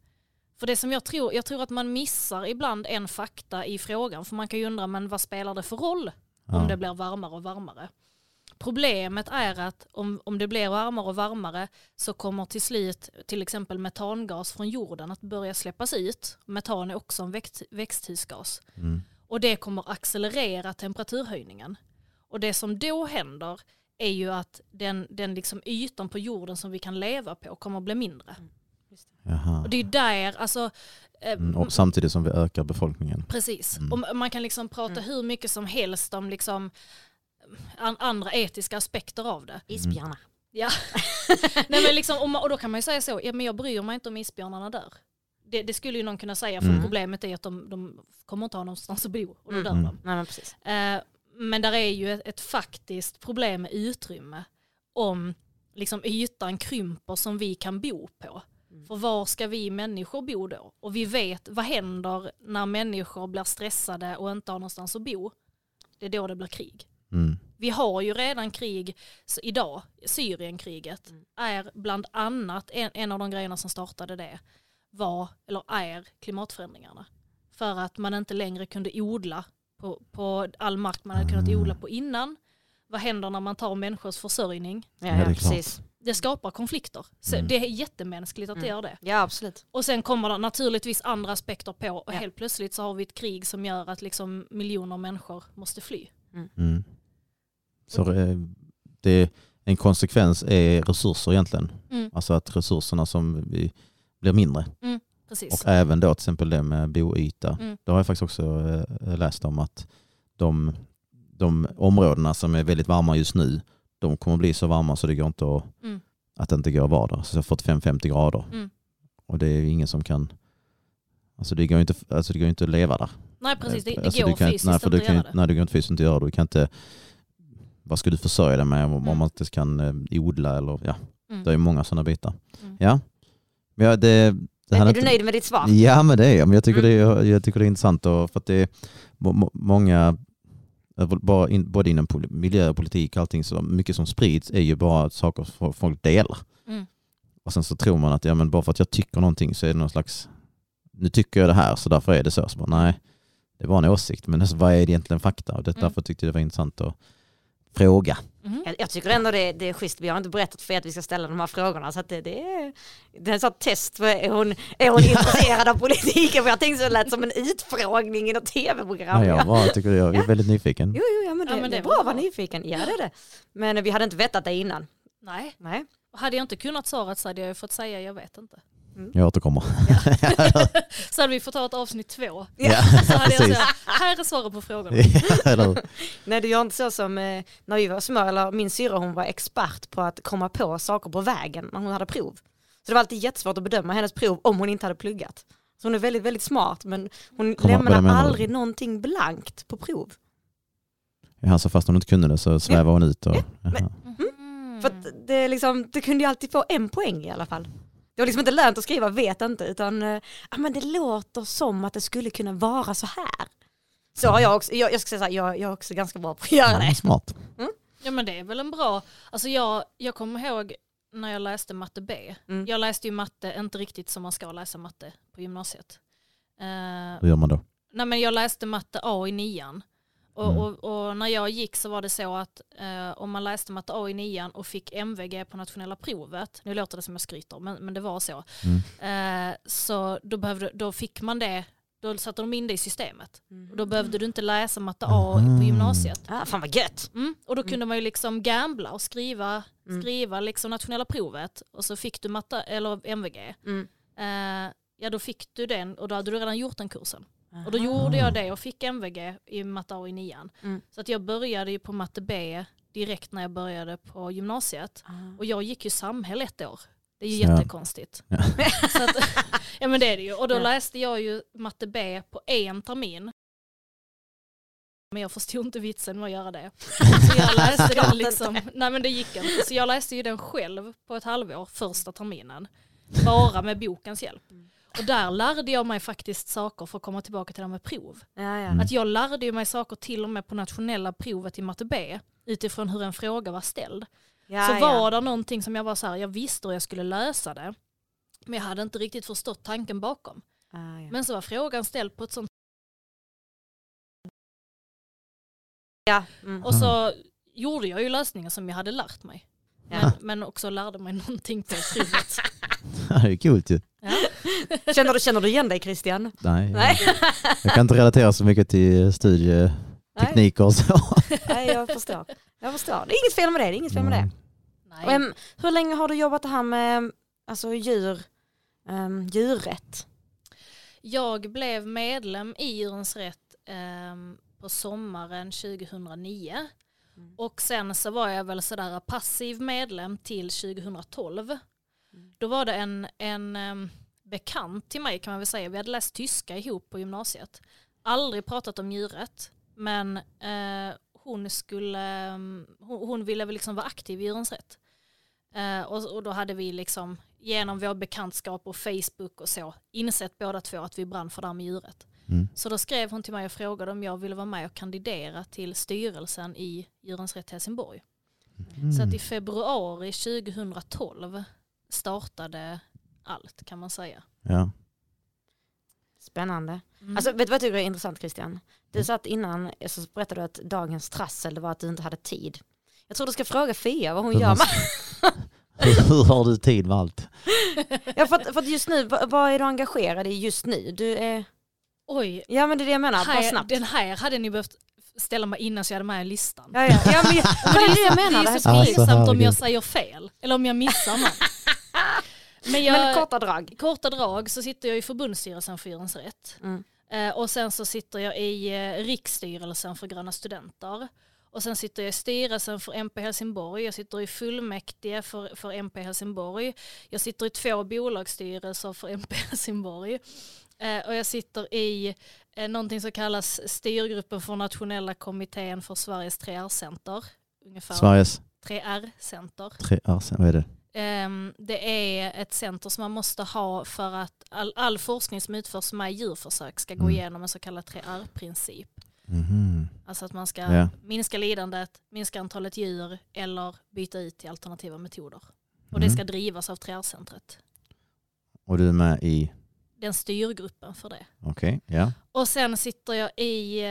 För det som jag tror, jag tror att man missar ibland en fakta i frågan. För man kan ju undra, men vad spelar det för roll om Ja. det blir varmare och varmare? Problemet är att om, om det blir varmare och varmare så kommer till slut till exempel metangas från jorden att börja släppas ut. Metan är också en växt, växthusgas. Mm. Och det kommer accelerera temperaturhöjningen. Och det som då händer är ju att den, den liksom ytan på jorden som vi kan leva på kommer att bli mindre. Jaha. Och det är där, alltså, eh, Mm. Och samtidigt som vi ökar befolkningen. Precis. Mm. Och man kan liksom prata Mm. hur mycket som helst om liksom an, andra etiska aspekter av det. Isbjörnar. Ja. Nej, men liksom, och, då kan man ju säga så, ja, men jag bryr mig inte om isbjörnarna där. Det, det skulle ju någon kunna säga, för Mm. problemet är att de, de kommer inte ha någonstans att bo och då Mm. dör Mm. de. Nej men precis. Eh, men där är ju ett, ett faktiskt problem med utrymme om liksom ytan krymper som vi kan bo på. Mm. För var ska vi människor bo då? Och vi vet vad händer när människor blir stressade och inte har någonstans att bo. Det är då det blir krig. Mm. Vi har ju redan krig idag, Syrienkriget Mm. är bland annat en, en av de grejerna som startade det var, eller är klimatförändringarna. För att man inte längre kunde odla på, på all mark man hade kunnat Ah. odla på innan. Vad händer när man tar människors försörjning? Ja, Ja, det precis. Det skapar konflikter. Så Mm. Det är jättemänskligt att det Mm. gör det. Ja absolut. Och sen kommer det naturligtvis andra aspekter på och Ja. helt plötsligt så har vi ett krig som gör att liksom miljoner människor måste fly. Mm. Så eh, det, en konsekvens är resurser egentligen. Mm. Alltså att resurserna som vi blir mindre. Precis. Och även då till exempel det med boyta. Mm. Det har jag faktiskt också eh, läst om att de, de områdena som är väldigt varma just nu, de kommer bli så varma så det går inte att, Mm. att det inte går att vara där. Så 45-50 grader. Mm. Och det är ingen som kan, alltså det går inte, alltså det går inte att leva där. Nej precis, det, det Alltså, går fysiskt nej, för inte du göra det. Nej, det går inte fysiskt inte att göra det. Du kan inte, vad ska du försörja dig med om, om Mm. man inte kan eh, odla eller ja, Mm. det är många sådana bitar. Mm. Ja, men ja, det, är du nöjd med ditt svar? Ja men det är jag, men jag tycker, Mm. det, är, jag tycker det är intressant och för att det är må, må, många, både inom miljö och politik och allting, så mycket som sprids är ju bara saker som folk delar. Mm. Och sen så tror man att ja, men bara för att jag tycker någonting så är det någon slags, nu tycker jag det här så därför är det så. så bara, nej, det var en åsikt, men alltså, vad är det egentligen fakta? Och det, Mm. därför tyckte jag det var intressant att fråga. Mhm. Jag, jag tycker ändå det, det är schysst, vi har inte berättat för er att vi ska ställa de här frågorna så att det, det är, det är ett sånt test, för är hon, är hon intresserad av politiken? För jag tänkte så det lät som en utfrågning i något tv-program. Ja, jag tycker jag är väldigt nyfiken. Jo, jo, ja, men det, Ja, men det är var bra att vara nyfiken. Ja, det är det. Men vi hade inte vetat det innan. Nej, Nej. Och hade jag inte kunnat svaret så hade jag fått säga jag vet inte. Jag återkommer. Så hade vi fått ta ett avsnitt två. Ja, Så hade jag sagt, här är svaret på frågorna. Ja? Nej, det gör inte så som eh, när vi var små, eller min syrra hon var expert på att komma på saker på vägen när hon hade prov. Så det var alltid jättesvårt att bedöma hennes prov om hon inte hade pluggat. Så hon är väldigt, väldigt smart men hon lämnar menar du? aldrig någonting blankt på prov. Ja, så fast hon inte kunde det så svävar hon ut. Och, men-. Mm. För att det, liksom, det kunde ju alltid få en poäng i alla fall. Det var liksom inte lönt att skriva vet inte utan eh, ja, men det låter som att det skulle kunna vara så här. Så har jag också, jag, jag ska säga så här, jag, jag är också ganska bra på att göra Ja, det. smart. Ja men det är väl en bra, alltså jag, jag kommer ihåg när jag läste matte B. Mm. Jag läste ju matte, inte riktigt som man ska läsa matte på gymnasiet. Eh, Hur gör man då? nej men jag läste matte A i nian. Och, Mm. och, och när jag gick så var det så att eh, om man läste matte A i nian och fick MVG på nationella provet, nu låter det som jag skryter men, men det var så, Mm. eh, så då, behövde, då fick man det, då satte de in det i systemet. Och då behövde du inte läsa matte A Aha. på gymnasiet. Ah, fan vad gött! Mm, och då kunde man ju liksom gambla och skriva, Mm. skriva liksom nationella provet och så fick du matte, eller MVG. Mm. Eh, ja då fick du den och då hade du redan gjort den kursen. Och då Aha. gjorde jag det och fick MVG i matte A i nian. Mm. Så att jag började ju på matte B direkt när jag började på gymnasiet. Ah. Och jag gick ju samhälle ett år. Det är ju Ja. jättekonstigt. Ja. Så att, ja men det är det ju. Och då Ja. läste jag ju matte B på en termin. Men jag förstod inte vitsen med att göra det. Så jag läste den liksom, nej men det gick inte. Så jag läste ju den själv på ett halvår, första terminen. Bara med bokens hjälp. Och där lärde jag mig faktiskt saker för att komma tillbaka till det här med prov. Ja, ja. Mm. Att jag lärde mig saker till och med på nationella provet i matte B utifrån hur en fråga var ställd. Ja, så ja. var det någonting som jag var så här, jag visste hur jag skulle lösa det. Men jag hade inte riktigt förstått tanken bakom. Ja. Men så var frågan ställd på ett sånt ja. Mm. och så gjorde jag ju lösningen som jag hade lärt mig. Ja. Men, också lärde mig någonting på provet. Det är kul ju. Ja. Känner, du, känner du igen dig Christian? Nej, Nej. jag kan inte relatera så mycket till studietekniker och så. Nej, jag förstår. Jag förstår. Det är inget fel med det. det, är inget fel med det. Nej. Och, em, hur länge har du jobbat det här med alltså, djur, um, djurrätt? Jag blev medlem i Djurens Rätt ehm, på sommaren 2009. Mm. Och sen så var jag väl sådär passiv medlem till 2012. Mm. Då var det en, en bekant till mig kan man väl säga. Vi hade läst tyska ihop på gymnasiet. Aldrig pratat om djurrätt. Men eh, hon, skulle, hon, hon ville väl liksom vara aktiv i Djurens Rätt. Eh, och, och då hade vi liksom genom vår bekantskap och Facebook och så insett båda två att vi brann för det här med djurrätt. Mm. Så då skrev hon till mig och frågade om jag ville vara med och kandidera till styrelsen i Djurens Rätt Helsingborg. Mm. Så att i februari 2012 startade allt kan man säga. Ja. Spännande. Mm. Alltså, vet du vad jag tycker är intressant Christian? Du sa att innan så berättade du att dagens trassel var att du inte hade tid. Jag tror du ska fråga Fia vad hon Hur gör. måste- Med. Hur har du tid med allt? Ja, för, att, för att just nu, vad, vad är du engagerad i just nu? Du är... Oj, Ja men det är det jag menar, bara här, snabbt. den här hade ni behövt ställa mig innan så jag hade med i listan. Ja, ja. ja men, men det är det jag menar. Det är så Alltså, pinsamt om jag säger fel eller om jag missar någon. Men, jag, Men korta drag. korta drag så sitter jag i förbundsstyrelsen för Djurens Rätt. Mm. Eh, och sen så sitter jag i eh, riksstyrelsen för Gröna Studenter. Och sen sitter jag i styrelsen för MP Helsingborg. Jag sitter i fullmäktige för, för MP Helsingborg. Jag sitter i två bolagsstyrelser för MP Helsingborg. Eh, och jag sitter i eh, någonting som kallas styrgruppen för nationella kommittén för Sveriges 3R-center. Ungefär Sveriges 3R-center. tre år vad är det? Ehm, det är ett center som man måste ha för att all, all forskning som utförs med djurförsök ska gå Mm. igenom en så kallad 3R-princip. Mhm. Alltså att man ska Ja. minska lidandet, minska antalet djur eller byta ut till alternativa metoder. Och det Mm. ska drivas av 3R-centret. Och du är med i, Den styrgruppen för det. okej, ja. Och sen sitter jag i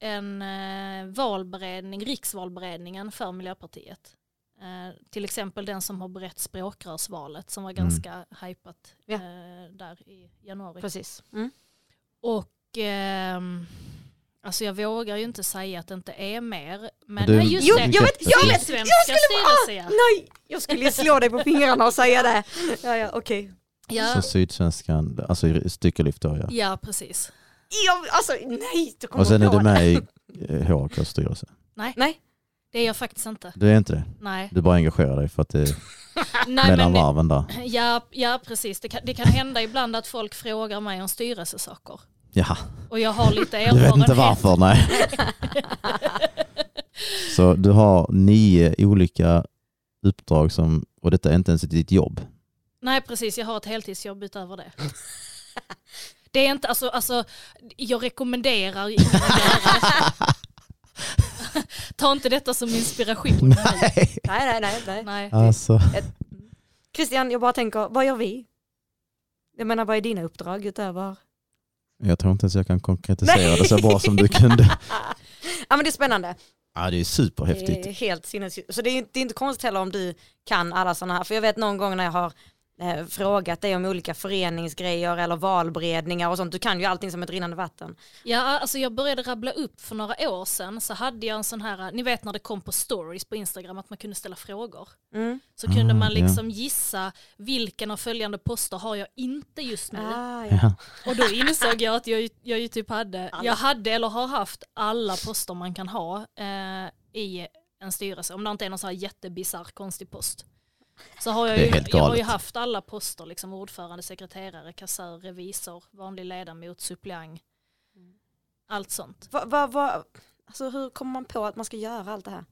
en eh, valberedning, riksvalberedningen för Miljöpartiet. Eh, till exempel den som har berett språkrörsvalet som var Mm. ganska Ja. eh, där i januari. Precis. Mm. Och ehm, alltså jag vågar ju inte säga att det inte är mer. Men Du- nej, just Jo, det. jag vet, jag vet! Jag skulle ja. nej! Jag skulle slå dig på fingrarna och säga det. Ja, ja, okej. Ja, Så Sydsvenskan, alltså styckelyft då ja. ja, precis. Jag, alltså nej, du kommer Och sen är på du det. med i eh, HKs styrelse. Nej, Det är jag faktiskt inte. Du är inte det? Nej. Du bara engagerar dig för att det är nej mellan varven där. ja, ja, precis. Det kan, det kan hända ibland att folk frågar mig om styrelsesaker. Ja, Och jag har lite du erfarenhet. vet inte varför nej. Så du har nio olika uppdrag som, och detta är inte ens ditt jobb. Nej, precis. Jag har ett heltidsjobb utöver det. Det är inte, alltså, alltså jag rekommenderar ingen att göra det. Ta inte detta som inspiration. Nej. nej, nej, nej. nej. Nej. Alltså, Christian, jag bara tänker, vad gör vi? Jag menar, vad är dina uppdrag utöver? jag tror inte ens jag kan konkretisera det så bra som du kunde. Ja men det är spännande. Ja, det är Det superhäftigt. är helt sinnes... Så det är, det är inte konstigt heller om du kan alla sådana här, för jag vet någon gång när jag har eh, frågat dig om olika föreningsgrejer eller valberedningar och sånt, du kan ju allting som ett rinnande vatten. Ja, alltså jag började rabbla upp för några år sedan så hade jag en sån här, ni vet när det kom på stories på Instagram att man kunde ställa frågor. Mm. Så kunde Ah, man ja. liksom gissa vilken av följande poster har jag inte just nu. Ah, ja. Ja. Och då insåg jag att jag, jag ju typ hade, Alla. jag hade eller har haft alla poster man kan ha eh, i en styrelse. Om det inte är någon sån här jättebisarr konstig post. Så har jag, Det är ju, jag har ju haft alla poster, liksom ordförande, sekreterare, kassör, revisor, vanlig ledamot, suppleant. Allt sånt. Va, va, va, alltså, hur kommer man på att man ska göra allt det här?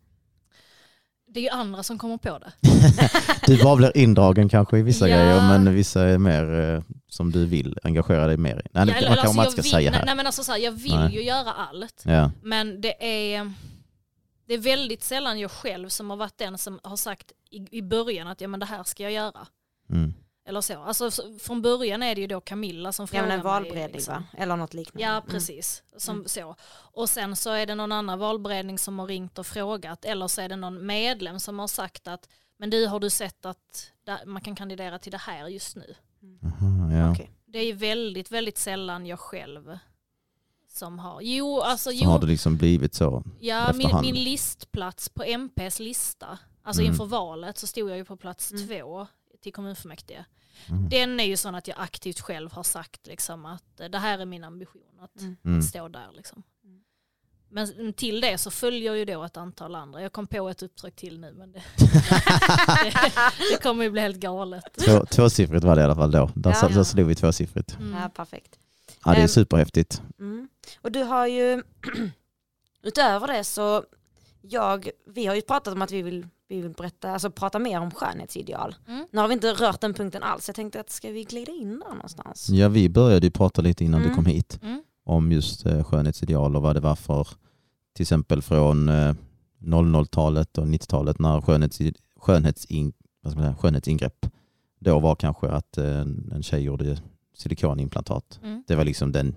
Det är ju andra som kommer på det. Du bara blir indragen kanske i vissa Ja. grejer men vissa är mer eh, som du vill engagera dig mer i. Nej, Ja, man kanske alltså, man jag inte ska vill, säga nej, här. nej men alltså så här, jag vill Nej. ju göra allt. Ja. Men det är, det är väldigt sällan jag själv som har varit den som har sagt i, i början att ja, men det här ska jag göra. Mm. Eller så. Alltså, från början är det ju då Camilla som Ja frågar men en mig. valberedning liksom. va? Eller något liknande. Ja Mm. precis. Som Mm. så. Och sen så är det någon annan valberedning som har ringt och frågat. Eller så är det någon medlem som har sagt att men du har du sett att man kan kandidera till det här just nu. Aha, ja. Okej. Det är väldigt, väldigt sällan jag själv som har. Jo, alltså Så jo. har det liksom blivit så. Ja, min, min listplats på MPs lista, alltså Mm. inför valet så stod jag ju på plats Mm. två till kommunfullmäktige. Mm. Den är ju sån att jag aktivt själv har sagt liksom att eh, det här är min ambition att, Mm. Mm. att stå där. Liksom. Men till det så följer ju då ett antal andra. Jag kom på ett uppdrag till nu men det, det, det kommer ju bli helt galet. Två, tvåsiffrigt var det i alla fall då. Där, Ja, ja. slog vi tvåsiffrigt. Mm. Ja, perfekt. Ja, det är Ehm. superhäftigt. Mm. Och du har ju, utöver det så, jag, vi har ju pratat om att vi vill, vi vill berätta, alltså prata mer om skönhetsideal. Mm. Nu har vi inte rört den punkten alls, jag tänkte att ska vi glida in där någonstans? Ja, vi började ju prata lite innan Mm. du kom hit Mm. om just eh, skönhetsideal och vad det var för, till exempel från eh, 00-talet och 90-talet när skönhets, skönhetsin, vad ska man säga, skönhetsingrepp då var kanske att eh, en tjej gjorde silikonimplantat. Mm. Det var liksom den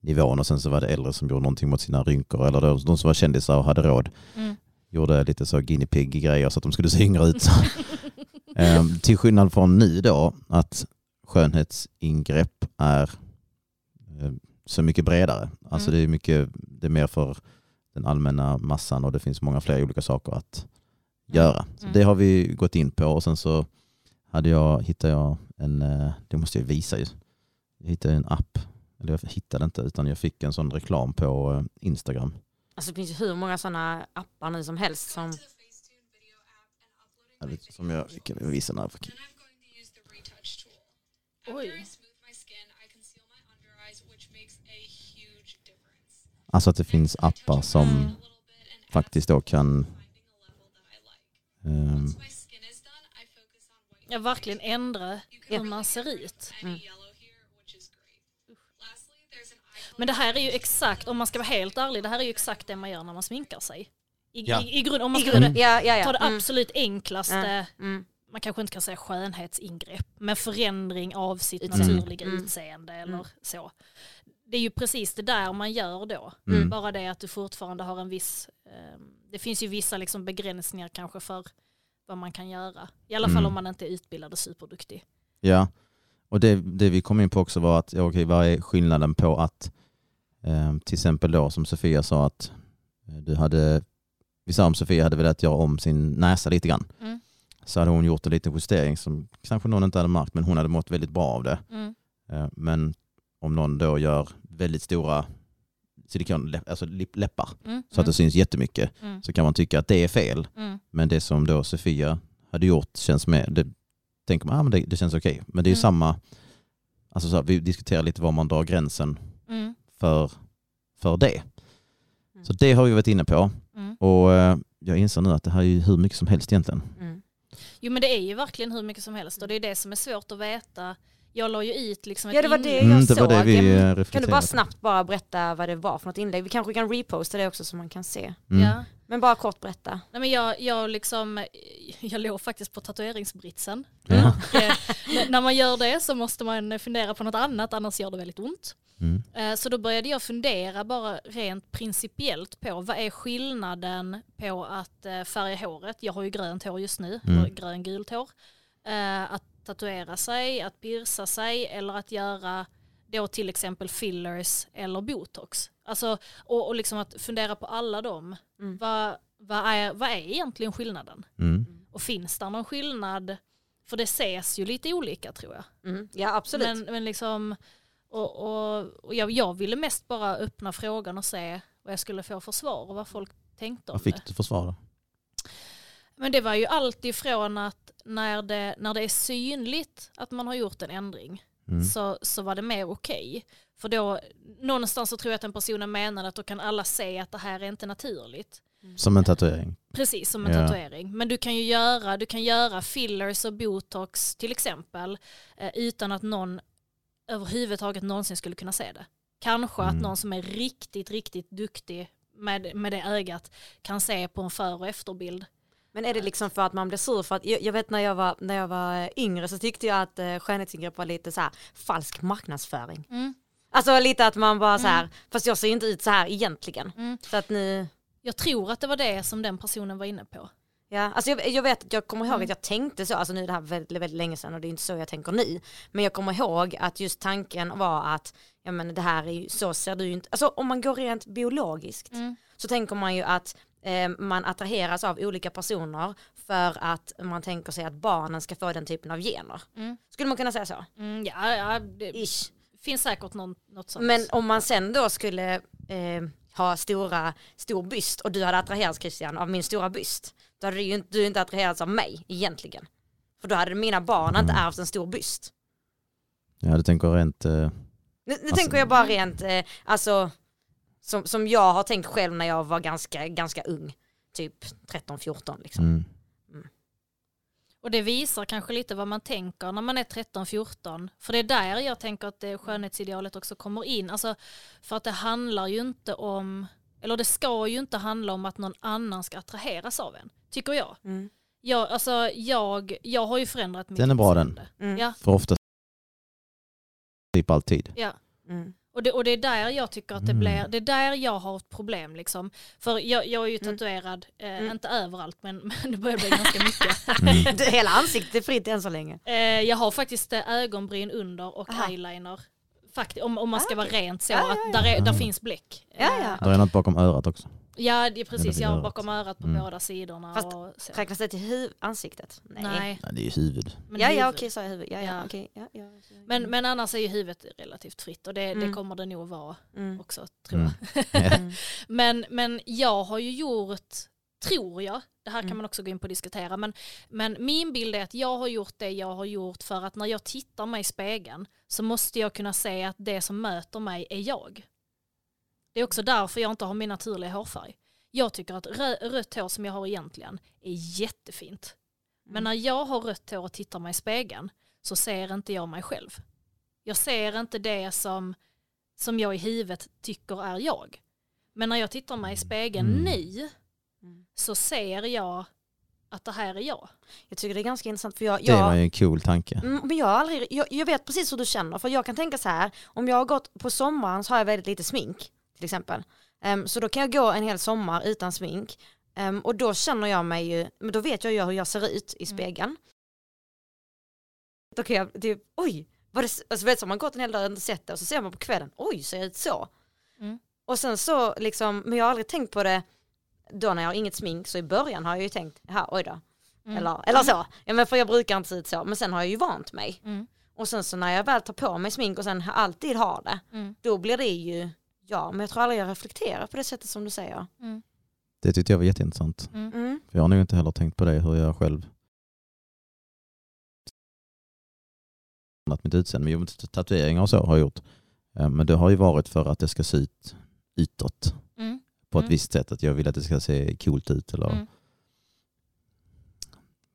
nivån och sen så var det äldre som gjorde någonting mot sina rynkor eller de, de som var kändisar och hade råd Mm. gjorde lite så guinea pig grejer så att de skulle se yngre ut. Ehm, till skillnad från nu då att skönhetsingrepp är eh, så mycket bredare. Alltså Mm. det är mycket, det är mer för den allmänna massan och det finns många fler olika saker att göra. Så Mm. det har vi gått in på och sen så hade jag, hittade jag en, eh, det måste jag visa ju. Jag hittade en app, eller jag hittade inte utan jag fick en sån reklam på eh, Instagram. Alltså det finns ju hur många sådana appar nu som helst som, Jag Som jag kan visa tool. After Oj. Alltså att det finns appar som add faktiskt då kan white. Ja, verkligen ändra hur man ser ut. Mm. yellow here, which is great. Lastly, there's an eye Men det här är ju exakt, om man ska vara helt ärlig, det här är ju exakt det man gör när man sminkar sig. I, Ja. i, i grund, om man ska ta ja ja ja. det Mm, absolut enklaste, mm. man kanske inte kan säga skönhetsingrepp, men förändring av sitt Utseende. naturliga Mm. utseende eller Mm. så. det är ju precis det där man gör då. Mm. Bara det att du fortfarande har en viss, eh, det finns ju vissa liksom begränsningar kanske för vad man kan göra. I alla fall Mm. om man inte är utbildad och superduktig. Ja, och det, det vi kom in på också var att, okej, vad är skillnaden på att till exempel då som Sofia sa att eh, du hade, vi sa om Sofia hade velat göra om sin näsa lite grann. Mm. Så hade hon gjort en liten justering som kanske någon inte hade märkt men hon hade mått väldigt bra av det. Mm. Eh, men om någon då gör väldigt stora silikon, alltså läppar Mm. så att det syns jättemycket Mm. så kan man tycka att det är fel. Mm. Men det som då Sofia hade gjort känns med, det tänker man, ah, men det, det känns okej. Men det är Mm. samma, alltså så här, vi diskuterar lite var man drar gränsen Mm. För, för det. Mm. Så det har vi varit inne på Mm. och eh, jag inser nu att det här är ju hur mycket som helst egentligen. Mm. Jo men det är ju verkligen hur mycket som helst och det är det som är svårt att veta. Jag la ju ut liksom ett Ja, det var det inlägg. jag Mm, det var det såg. vi Kan- du bara snabbt bara berätta vad det var för något inlägg? Vi kanske kan reposta det också så man kan se. Mm. Ja. Men bara kort berätta. Nej, men jag, jag, liksom, jag låg faktiskt på tatueringsbritsen. Ja. Eh, när man gör det så måste man fundera på något annat annars gör det väldigt ont. Mm. Eh, Så då började jag fundera bara rent principiellt på vad är skillnaden på att eh, färga håret, jag har ju grönt hår just nu, Mm. grön-gult hår, att tatuera sig, att pierca sig eller att göra då till exempel fillers eller botox. Alltså, och, och liksom att fundera på alla dem. Mm. Vad, vad, är, vad är egentligen skillnaden? Mm. Och finns det någon skillnad? För det ses ju lite olika tror jag. Mm. Ja absolut. Men, men liksom, och, och, och jag, jag ville mest bara öppna frågan och se vad jag skulle få för svar och vad folk tänkte om Vad fick det. du för svar då? Men det var ju allt ifrån att när det, när det är synligt att man har gjort en ändring Mm. så, så var det mer okej. För då, någonstans så tror jag att den personen menade att då kan alla se att det här är inte naturligt. Som en tatuering? Precis som en Ja. tatuering. Men du kan ju göra, du kan göra fillers och botox till exempel eh, utan att någon överhuvudtaget någonsin skulle kunna se det. Kanske att Mm. någon som är riktigt, riktigt duktig med, med det ögat kan se på en för och efterbild. Men är det liksom för att man blir sur? För att jag, jag vet när jag, var, när jag var yngre så tyckte jag att eh, skönhetsingrepp var lite så här falsk marknadsföring. Mm. Alltså lite att man bara så här, Mm. fast jag ser inte ut så här egentligen. Mm. Så att ni, Jag tror att det var det som den personen var inne på. ja, alltså jag, jag vet jag kommer ihåg Mm. att jag tänkte så, alltså nu är det här väldigt, väldigt länge sedan och det är inte så jag tänker nu. Men jag kommer ihåg att just tanken var att, ja men det här är ju, så ser du ju inte, alltså om man går rent biologiskt Mm. så tänker man ju att eh, man attraheras av olika personer för att man tänker sig att barnen ska få den typen av gener. Mm. Skulle man kunna säga så? Mm, ja, ja, det Ish. finns säkert någon, något sånt. Men om man sen då skulle eh, ha stora, stor byst och du hade attraherats Christian av min stora byst. Då hade du ju inte, du inte attraherats av mig egentligen. För då hade mina barn inte Mm. ärvt en stor byst. Ja, du tänker rent... Eh, Nu, nu Alltså- tänker jag bara rent, eh, alltså som, som jag har tänkt själv när jag var ganska, ganska ung. Typ 13-14 liksom. mm. Och det visar kanske lite vad man tänker när man är 13-14. För det är där jag tänker att det skönhetsidealet också kommer in. Alltså, för att det handlar ju inte om, eller det ska ju inte handla om att någon annan ska attraheras av en. Tycker jag. Mm. Jag, alltså, jag, jag har ju förändrat mitt Den är bra, den. Mm. Ja, För ofta typ alltid. ja. Mm. Och det, och det är där jag tycker att det Mm. blir, det är där jag har ett problem liksom. För jag, jag är ju Mm. tatuerad, eh, Mm. inte överallt men, men det börjar bli ganska mycket. Mm. Det, hela ansiktet är fritt än så länge. Eh, jag har faktiskt eh, ögonbryn under och Aha. eyeliner. Fakt, om, om man ska Ah, vara rent så, Ja, ja, att ja. där, är, där Ah. finns bläck. Ja, Eh, ja. Det är något bakom örat också. Ja, det är precis. Jag har bakom örat på Mm. båda sidorna. Fast och så. Räknas det till huv- ansiktet? Nej. Nej. Nej, det är ju huvud. Men, ja, ja okej sa jag huvud. Ja, ja, Ja. okej. Ja, ja, men, men annars är ju huvudet relativt fritt och det, det Mm. kommer det nog vara Mm. också tror Mm. jag. Mm. Men, men jag har ju gjort, tror jag, det här kan Mm. man också gå in på och diskutera, men, men min bild är att jag har gjort det jag har gjort för att när jag tittar mig i spegeln så måste jag kunna se att det som möter mig är jag. Det är också därför jag inte har min naturliga hårfärg. Jag tycker att rö- rött hår som jag har egentligen är jättefint. Men när jag har rött hår och tittar mig i spegeln så ser inte jag mig själv. Jag ser inte det som, som jag i huvudet tycker är jag. Men när jag tittar mig i spegeln Mm. nu Mm. så ser jag att det här är jag. Jag tycker det är ganska intressant för jag, Det var jag, ju en cool tanke. Mm, men jag, aldrig, jag, jag vet precis hur du känner för jag kan tänka så här om jag har gått på sommaren så har jag väldigt lite smink till exempel. Ehm, så då kan jag gå en hel sommar utan smink Ehm, och då känner jag mig ju, men då vet jag ju hur jag ser ut i spegeln. Då kan jag, typ, oj, var det, alltså vet du, man gått en hel dag och inte sett det och så ser man på kvällen, oj ser jag ut så? Mm. Och sen så liksom, men jag har aldrig tänkt på det då när jag har inget smink så i början har jag ju tänkt, jaha oj då. Mm. Eller, eller så, ja, men för jag brukar inte se ut så, men sen har jag ju vant mig. Mm. Och sen så när jag väl tar på mig smink och sen alltid har det, Mm. då blir det ju, ja men jag tror aldrig jag reflekterar på det sättet som du säger. Mm. Det tyckte jag var jätteintressant. Mm. Mm. För jag har nog inte heller tänkt på det hur jag själv mitt utseende, men tatueringar och så har jag gjort. Eh, Men det har ju varit för att det ska se ut utåt Mm. på ett Mm. visst sätt. Att jag vill att det ska se coolt ut. Eller... Mm.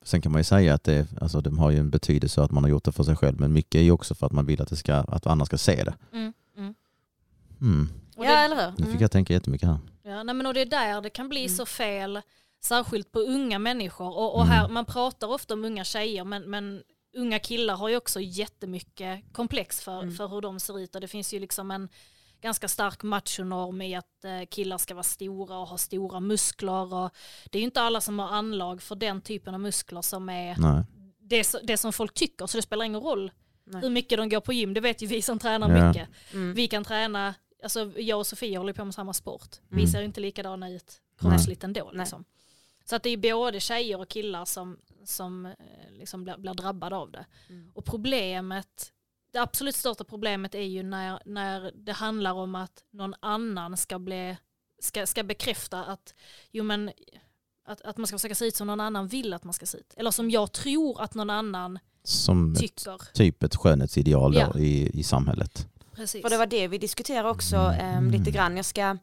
Sen kan man ju säga att det, alltså, de har ju en betydelse att man har gjort det för sig själv. Men mycket är ju också för att man vill att, det ska, att andra ska se det. Och Ja det, eller hur? Nu fick Mm. jag tänka jättemycket här. ja, nej, men och det är där det kan bli Mm. så fel, särskilt på unga människor. Och, och Mm. här, man pratar ofta om unga tjejer, men, men unga killar har ju också jättemycket komplex för, Mm. för hur de ser ut. Och det finns ju liksom en ganska stark machonorm i att eh, killar ska vara stora och ha stora muskler. Och det är ju inte alla som har anlag för den typen av muskler som är det, det som folk tycker. Så det spelar ingen roll Nej. hur mycket de går på gym. Det vet ju vi som tränar Ja. mycket. Mm. Vi kan träna, alltså jag och Sofia håller på med samma sport. Vi Mm. ser inte likadana ut kroppsligt ändå. Liksom. Så att det är både tjejer och killar som, som eh, liksom blir, blir drabbade av det. Mm. Och problemet, det absolut största problemet är ju när, när det handlar om att någon annan ska, bli, ska, ska bekräfta att, jo men, att, att man ska försöka se ut som någon annan vill att man ska se ut. Eller som jag tror att någon annan Som ett, tycker. typ ett skönhetsideal Ja. i, i samhället. Precis. För det var det vi diskuterade också Mm. ehm, lite grann. Jag ska,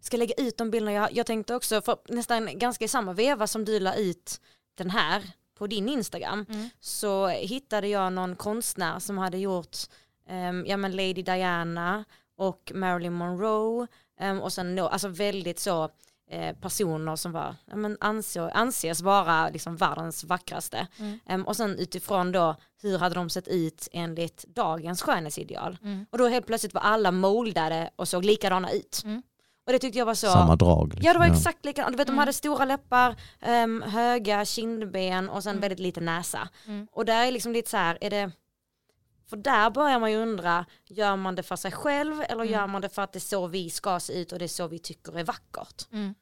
ska lägga ut de bilderna. Jag, jag tänkte också, för nästan ganska i samma veva som du la ut den här på din Instagram Mm. så hittade jag någon konstnär som hade gjort ehm, ja, men Lady Diana och Marilyn Monroe ehm, och sen nå- alltså väldigt så personer som var, ja, men anså, anses vara liksom världens vackraste. Mm. Och sen utifrån då hur hade de sett ut enligt dagens skönhetsideal. Mm. Och då helt plötsligt var alla moldade och såg likadana ut. Mm. Och det tyckte jag var så... Samma drag. liksom. Ja det var exakt likadant. Du vet de Mm. hade stora läppar, höga kindben och sen Mm. väldigt lite näsa. Mm. Och där är liksom lite så här, är det... För där börjar man ju undra, gör man det för sig själv eller Mm. gör man det för att det är så vi ska se ut och det är så vi tycker är vackert? Mm.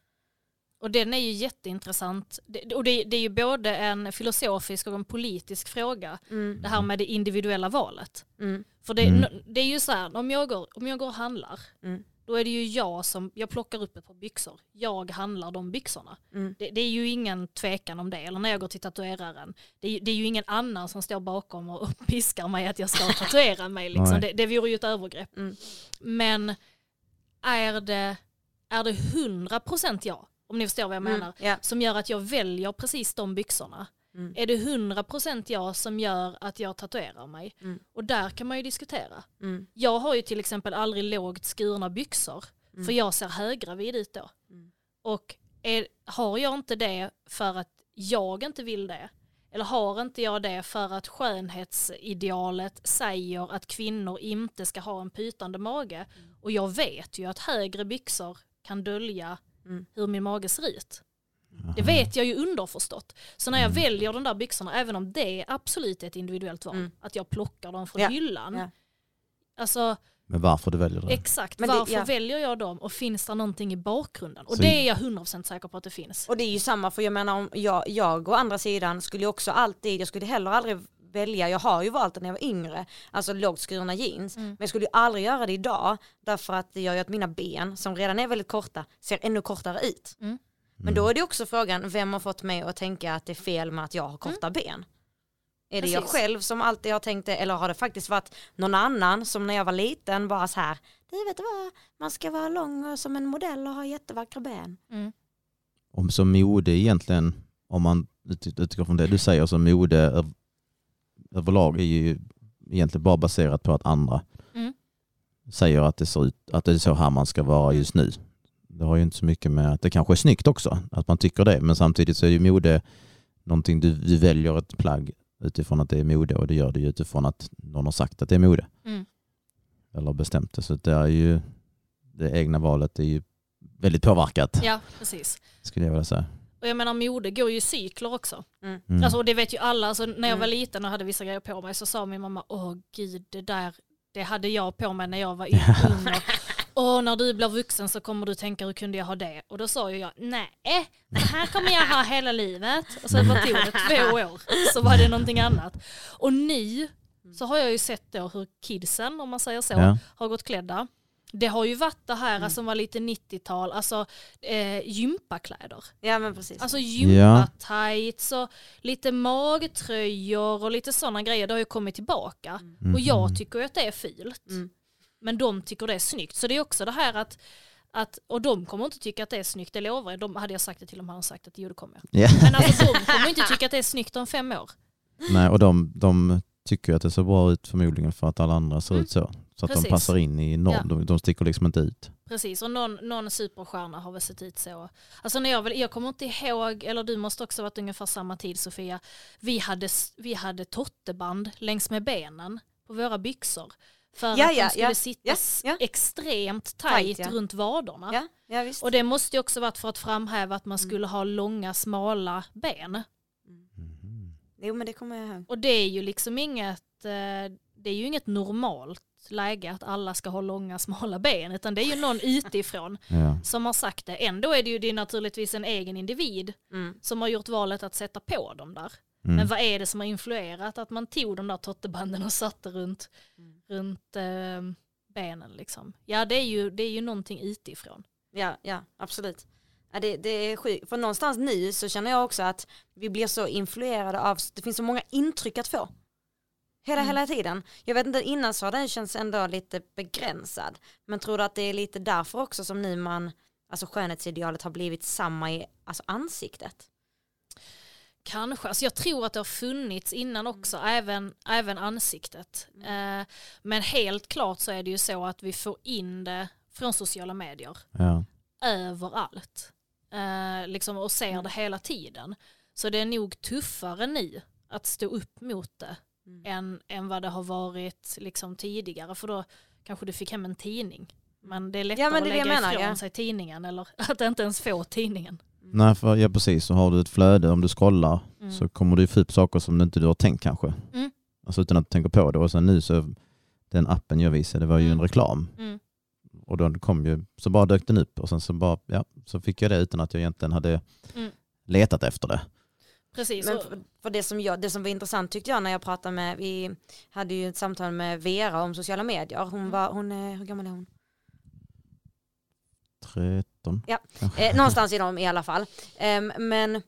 Och den är ju jätteintressant. Det, och det, det är ju både en filosofisk och en politisk fråga. Mm. Det här med det individuella valet. Mm. För det, Mm. det är ju så här, om jag går, om jag går och handlar, Mm. Då är det ju jag som, jag plockar upp ett par byxor. Jag handlar de byxorna. Mm. Det, det är ju ingen tvekan om det. Eller när jag går till tatueraren, det, är- det är ju ingen annan som står bakom och, och piskar mig att jag ska tatuera mig. Liksom. Det, det vore ju ett övergrepp. Mm. Men är det, är det 100% jag, om ni förstår vad jag menar, Mm. Ja. som gör att jag väljer precis de byxorna? Mm. Är det 100% jag som gör att jag tatuerar mig? Mm. Och där kan man ju diskutera. Mm. Jag har ju till exempel aldrig lågt skurna byxor, Mm. för jag ser höggravid ut då. Mm. Och är, har jag inte det för att jag inte vill det, eller har inte jag det för att skönhetsidealet säger att kvinnor inte ska ha en pytande mage, och jag vet ju att högre byxor kan dölja Mm. hur min mage ser ut. Det vet jag ju underförstått. Så när jag Mm. väljer de där byxorna, även om det är absolut ett individuellt val, Mm. att jag plockar dem från Ja, hyllan. ja. Alltså Men varför du väljer det? exakt, Men det- varför ja. väljer jag dem och finns det någonting i bakgrunden? Och Så- det är jag 100% säker på att det finns. Och det är ju samma för jag menar om jag, jag å andra sidan skulle också alltid, jag skulle heller aldrig välja, jag har ju valt det när jag var yngre, alltså lågt skurna jeans. Mm. Men jag skulle ju aldrig göra det idag därför att det gör ju att mina ben som redan är väldigt korta ser ännu kortare ut. Mm. Men då är det också frågan, vem har fått mig att tänka att det är fel med att jag har korta ben? Är det jag själv som alltid har tänkt det eller har det faktiskt varit någon annan som när jag var liten bara så här, du vet vad, man ska vara lång och som en modell och ha jättevackra ben. Mm. Om som mode egentligen, om man ut- utgår från det du säger, så mode öv- överlag är ju egentligen bara baserat på att andra Mm. säger att det, ser ut, att det är så här man ska vara just nu. Det har ju inte så mycket med att det kanske är snyggt också, att man tycker det, men samtidigt så är ju mode någonting, du, du väljer ett plagg utifrån att det är mode och det gör du ju utifrån att någon har sagt att det är mode. Mm. Eller bestämt det. Så det är ju det egna valet är ju väldigt påverkat Ja, precis. skulle jag vilja säga. Och jag menar mode går ju i cykler också. Mm. Mm. Alltså, och det vet ju alla, alltså, när jag Mm. var liten och hade vissa grejer på mig så sa min mamma, åh gud det där, det hade jag på mig när jag var ung. Och, Åh, när du blir vuxen så kommer du tänka hur kunde jag ha det? Och då sa ju jag, nej, det här kommer jag ha hela livet. Och så bara tog det två år, så var det någonting annat. Och nu så har jag ju sett då hur kidsen, om man säger så, Ja. har gått klädda. Det har ju varit det här Mm. som var lite 90-tal, alltså eh, gympakläder. Ja men precis. Alltså gympatights och lite magtröjor och lite sådana grejer. Det har ju kommit tillbaka. Mhm. Och jag tycker ju att det är fult. Mm. Men de tycker det är snyggt. Så det är också det här att, att och de kommer inte tycka att det är snyggt, det lovar jag. De, hade jag sagt det till dem hade de sagt att jo det kommer jag. Ja. Men alltså de kommer inte tycka att det är snyggt om fem år. Nej, och de, de tycker att det ser bra ut förmodligen för att alla andra ser Mm. ut så. Så att Precis. de passar in i norm. Ja. De, de sticker liksom inte ut. Precis, och någon, någon superstjärna har väl sett ut så. Alltså när jag, väl, jag kommer inte ihåg, eller du måste också ha varit ungefär samma tid Sofia. Vi hade, vi hade totteband längs med benen på våra byxor. För Ja, att ja, de skulle ja, sitta ja, s- ja. extremt Tajt, tajt ja. runt vaderna. Ja, ja visst. Och det måste ju också varit för att framhäva att man Mm. skulle ha långa smala ben. Mhm. Jo men det kommer jag ihåg. Och det är ju liksom inget, eh, det är ju inget normalt läge att alla ska ha långa smala ben utan det är ju någon utifrån Ja. som har sagt det. Ändå är det ju det är naturligtvis en egen individ Mm. som har gjort valet att sätta på dem där. Mm. Men vad är det som har influerat att man tog de där tottebanden och satte runt, Mm. Runt eh, benen liksom? Ja det är, ju, det är ju någonting utifrån. Ja, ja absolut. Ja, det, det är sjukt. För någonstans nu så känner jag också att vi blir så influerade av, det finns så många intryck att få. Hela, Mm. hela tiden. Jag vet inte, innan så har den känts ändå lite begränsad. Men tror du att det är lite därför också som nu man, alltså skönhetsidealet har blivit samma i alltså ansiktet? Kanske, alltså jag tror att det har funnits innan också, även, även ansiktet. Eh, men helt klart så är det ju så att vi får in det från sociala medier Ja. överallt. Eh, liksom, och ser det hela tiden. Så det är nog tuffare nu att stå upp mot det Mm. än, än vad det har varit liksom, tidigare. För då kanske du fick hem en tidning. Men det är lättare Ja, det att lägga menar, ifrån ja. sig tidningen eller att inte ens få tidningen. Nej, för, ja precis. Så har du ett flöde, om du scrollar Mm. så kommer du få upp saker som inte du har tänkt kanske. Mm. Alltså utan att du tänker på det. Och sen nu så, den appen jag visade, det var ju en Mm. reklam. Mm. Och då kom ju, så bara dök den upp och sen så bara, ja, så fick jag det utan att jag egentligen hade Mm. letat efter det. Precis. Men och- för, för det, som jag, det som var intressant tyckte jag när jag pratade med, vi hade ju ett samtal med Vera om sociala medier. Hon Mm. var, hon är, hur gammal är hon? 13. Ja. Eh, någonstans i dem i alla fall. Ehm, men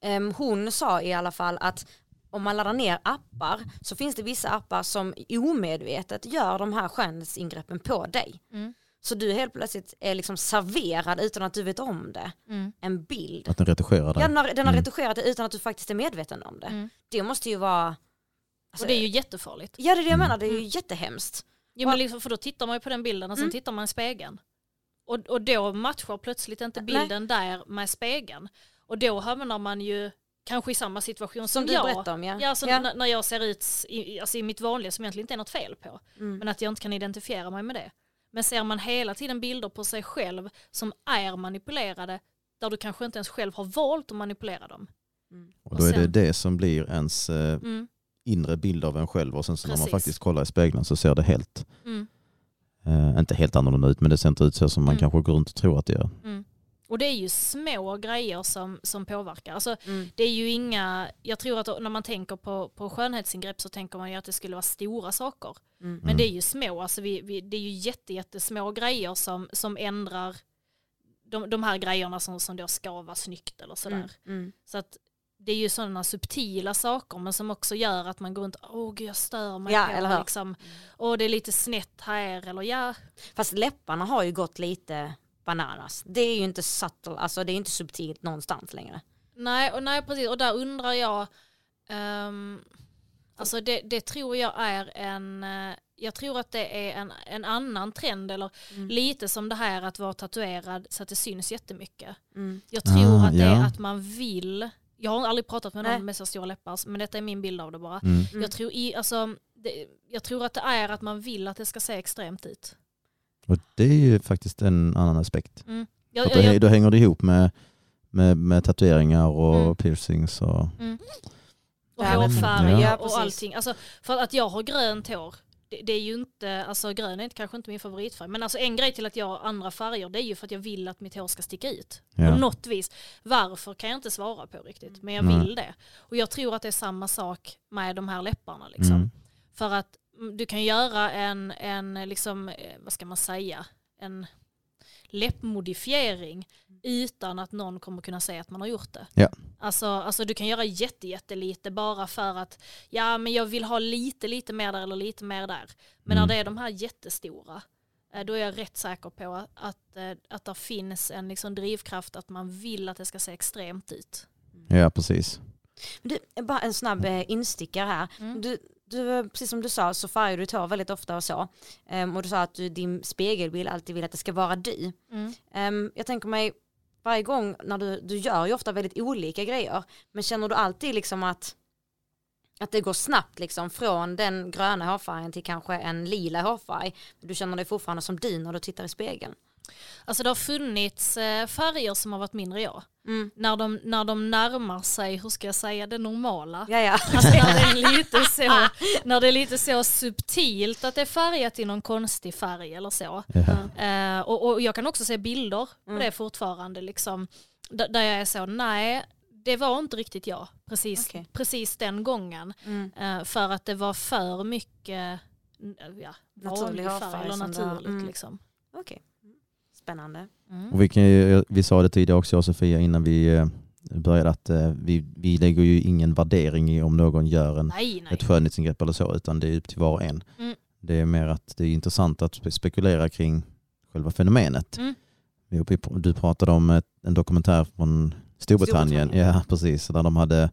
ehm, hon sa i alla fall att om man laddar ner appar så finns det vissa appar som omedvetet gör de här skönhetsingreppen på dig. Mm. Så du helt plötsligt är liksom serverad utan att du vet om det. Mm. En bild. Att den Ja, dig. den har, den har Mm. retuscherat det utan att du faktiskt är medveten om det. Mm. Det måste ju vara... alltså, och det är ju jättefarligt. Ja det är det jag Mm. menar, det är ju Mm. jättehemskt. Ja, men liksom, för då tittar man ju på den bilden och sen Mm. tittar man i spegeln. Och, och då matchar plötsligt inte Nej. bilden där med spegeln. Och då hamnar man ju kanske i samma situation som, Som du jag. berättade om ja. Ja, alltså, ja. När, jag ser ut i, alltså, i mitt vanliga som egentligen inte är något fel på. Mm. Men att jag inte kan identifiera mig med det. Men ser man hela tiden bilder på sig själv som är manipulerade där du kanske inte ens själv har valt att manipulera dem. Mm. Och då är det det som blir ens eh, Mm. inre bild av en själv och sen så när man faktiskt kollar i spegeln så ser det helt, Mm. Eh, inte helt annorlunda ut men det ser inte ut så som man Mm. kanske går runt och tror att det gör. Mm. Och det är ju små grejer som, som påverkar. Alltså, Mm. det är ju inga, jag tror att när man tänker på, på skönhetsingrepp så tänker man ju att det skulle vara stora saker. Mm. Men det är ju små, alltså vi, vi, det är ju jätte, jättesmå grejer som, som ändrar de, de här grejerna som, som då ska vara snyggt eller sådär. Mm. Mm. Så att det är ju sådana subtila saker men som också gör att man går runt åh gud jag stör mig Ja, på eller liksom, åh det är lite snett här eller ja. Fast läpparna har ju gått lite bananas. Det är ju inte subtle, alltså det är inte subtilt någonstans längre. Nej, och nej precis och där undrar jag, ehm, alltså det, det tror jag är en, eh, jag tror att det är en, en annan trend eller Mm. lite som det här att vara tatuerad så att det syns jättemycket. Mm. Jag tror Ah, att det är ja. att man vill Jag har aldrig pratat med någon Nej. med så stora läppar, men detta är min bild av det bara. Mm. Mm. Jag, tror i, alltså, det, jag tror att det är att man vill att det ska se extremt ut. Och det är ju faktiskt en annan aspekt. Jag, Att jag, då, jag, då hänger det ihop med, med, med tatueringar och Mm. piercings. Och, mm. Och Ja, men- hårfärg Ja, och allting. Alltså, för att jag har grönt hår, det, det är ju inte, alltså grön är inte, kanske inte min favoritfärg, men alltså en grej till att jag har andra färger, det är ju för att jag vill att mitt hår ska sticka ut. ja. På något vis. Varför kan jag inte svara på riktigt, men jag Nej. vill det. Och jag tror att det är samma sak med de här läpparna. Liksom. Mm. För att mm, du kan göra en, en liksom, eh, vad ska man säga, en läppmodifiering utan att någon kommer kunna säga att man har gjort det. Ja. Alltså, alltså du kan göra jätte, jättelite bara för att ja men jag vill ha lite, lite mer där eller lite mer där. Men Mm. när det är de här jättestora eh, då är jag rätt säker på att, att, eh, att det finns en liksom drivkraft att man vill att det ska se extremt ut. ja, precis. Du, bara en snabb eh, instickare här. Mm. Du, du, precis som du sa så färgar du ditt hår väldigt ofta och så. Ehm, och du sa att du, din spegelbild alltid vill att det ska vara du. Mm. Ehm, jag tänker mig varje gång när du, du gör ju ofta väldigt olika grejer. Men känner du alltid liksom att, att det går snabbt liksom från den gröna hårfärgen till kanske en lila hårfärg. Du känner dig fortfarande som du när du tittar i spegeln. Alltså det har funnits eh, färger som har varit mindre jag. Mm. När de, när de närmar sig, hur ska jag säga, det normala. Ja, ja. Alltså när det, är lite så, när det är lite så subtilt att det är färgat i någon konstig färg eller så. Ja. Eh, och, och jag kan också se bilder på Mm. det fortfarande, liksom, där, jag är så, nej, det var inte riktigt jag precis, Okej. precis den gången. Mm. Eh, för att det var för mycket ja, vanlig färg eller naturligt. Mm. Liksom. Okej. Spännande. Mm. Och vi, kan ju, vi sa det tidigare också jag och Sofia innan vi eh, började att eh, vi, vi lägger ju ingen värdering i om någon gör en, Nej, nej. ett skönhetsingrepp eller så utan det är upp till var och en. Mm. Det är mer att det är intressant att spe- spekulera kring själva fenomenet. Mm. Du pratade om ett, en dokumentär från Storbritannien, Storbritannien. Ja, precis, där de hade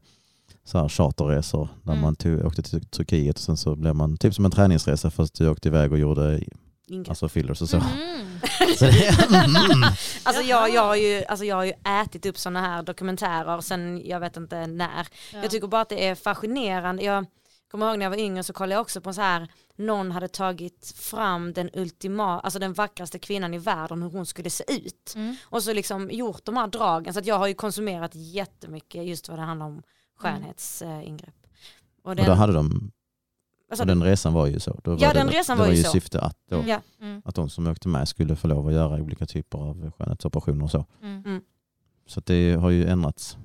så här charterresor där Mm. man tog, åkte till Turkiet och sen så blev man typ som en träningsresa fast du åkte iväg och gjorde Ingrid. alltså fillers och så. Mhm. så det, mm. Alltså jag, jag, har ju, alltså jag har ju ätit upp sådana här dokumentärer sen jag vet inte när. Ja. Jag tycker bara att det är fascinerande. Jag kommer ihåg när jag var yngre så kollade jag också på så här, någon hade tagit fram den ultima, alltså den vackraste kvinnan i världen, hur hon skulle se ut. Mm. Och så liksom gjort de här dragen, så att jag har ju konsumerat jättemycket just vad det handlar om skönhetsingrepp. Och Och den, då hade de, alltså, och den resan var ju så. Då var Ja, det, den resan det var var ju så. syfte att, då, ja, Mm. att de som åkte med skulle få lov att göra olika typer av skönhetsoperationer och så. Mm. Så att det har ju ändrats.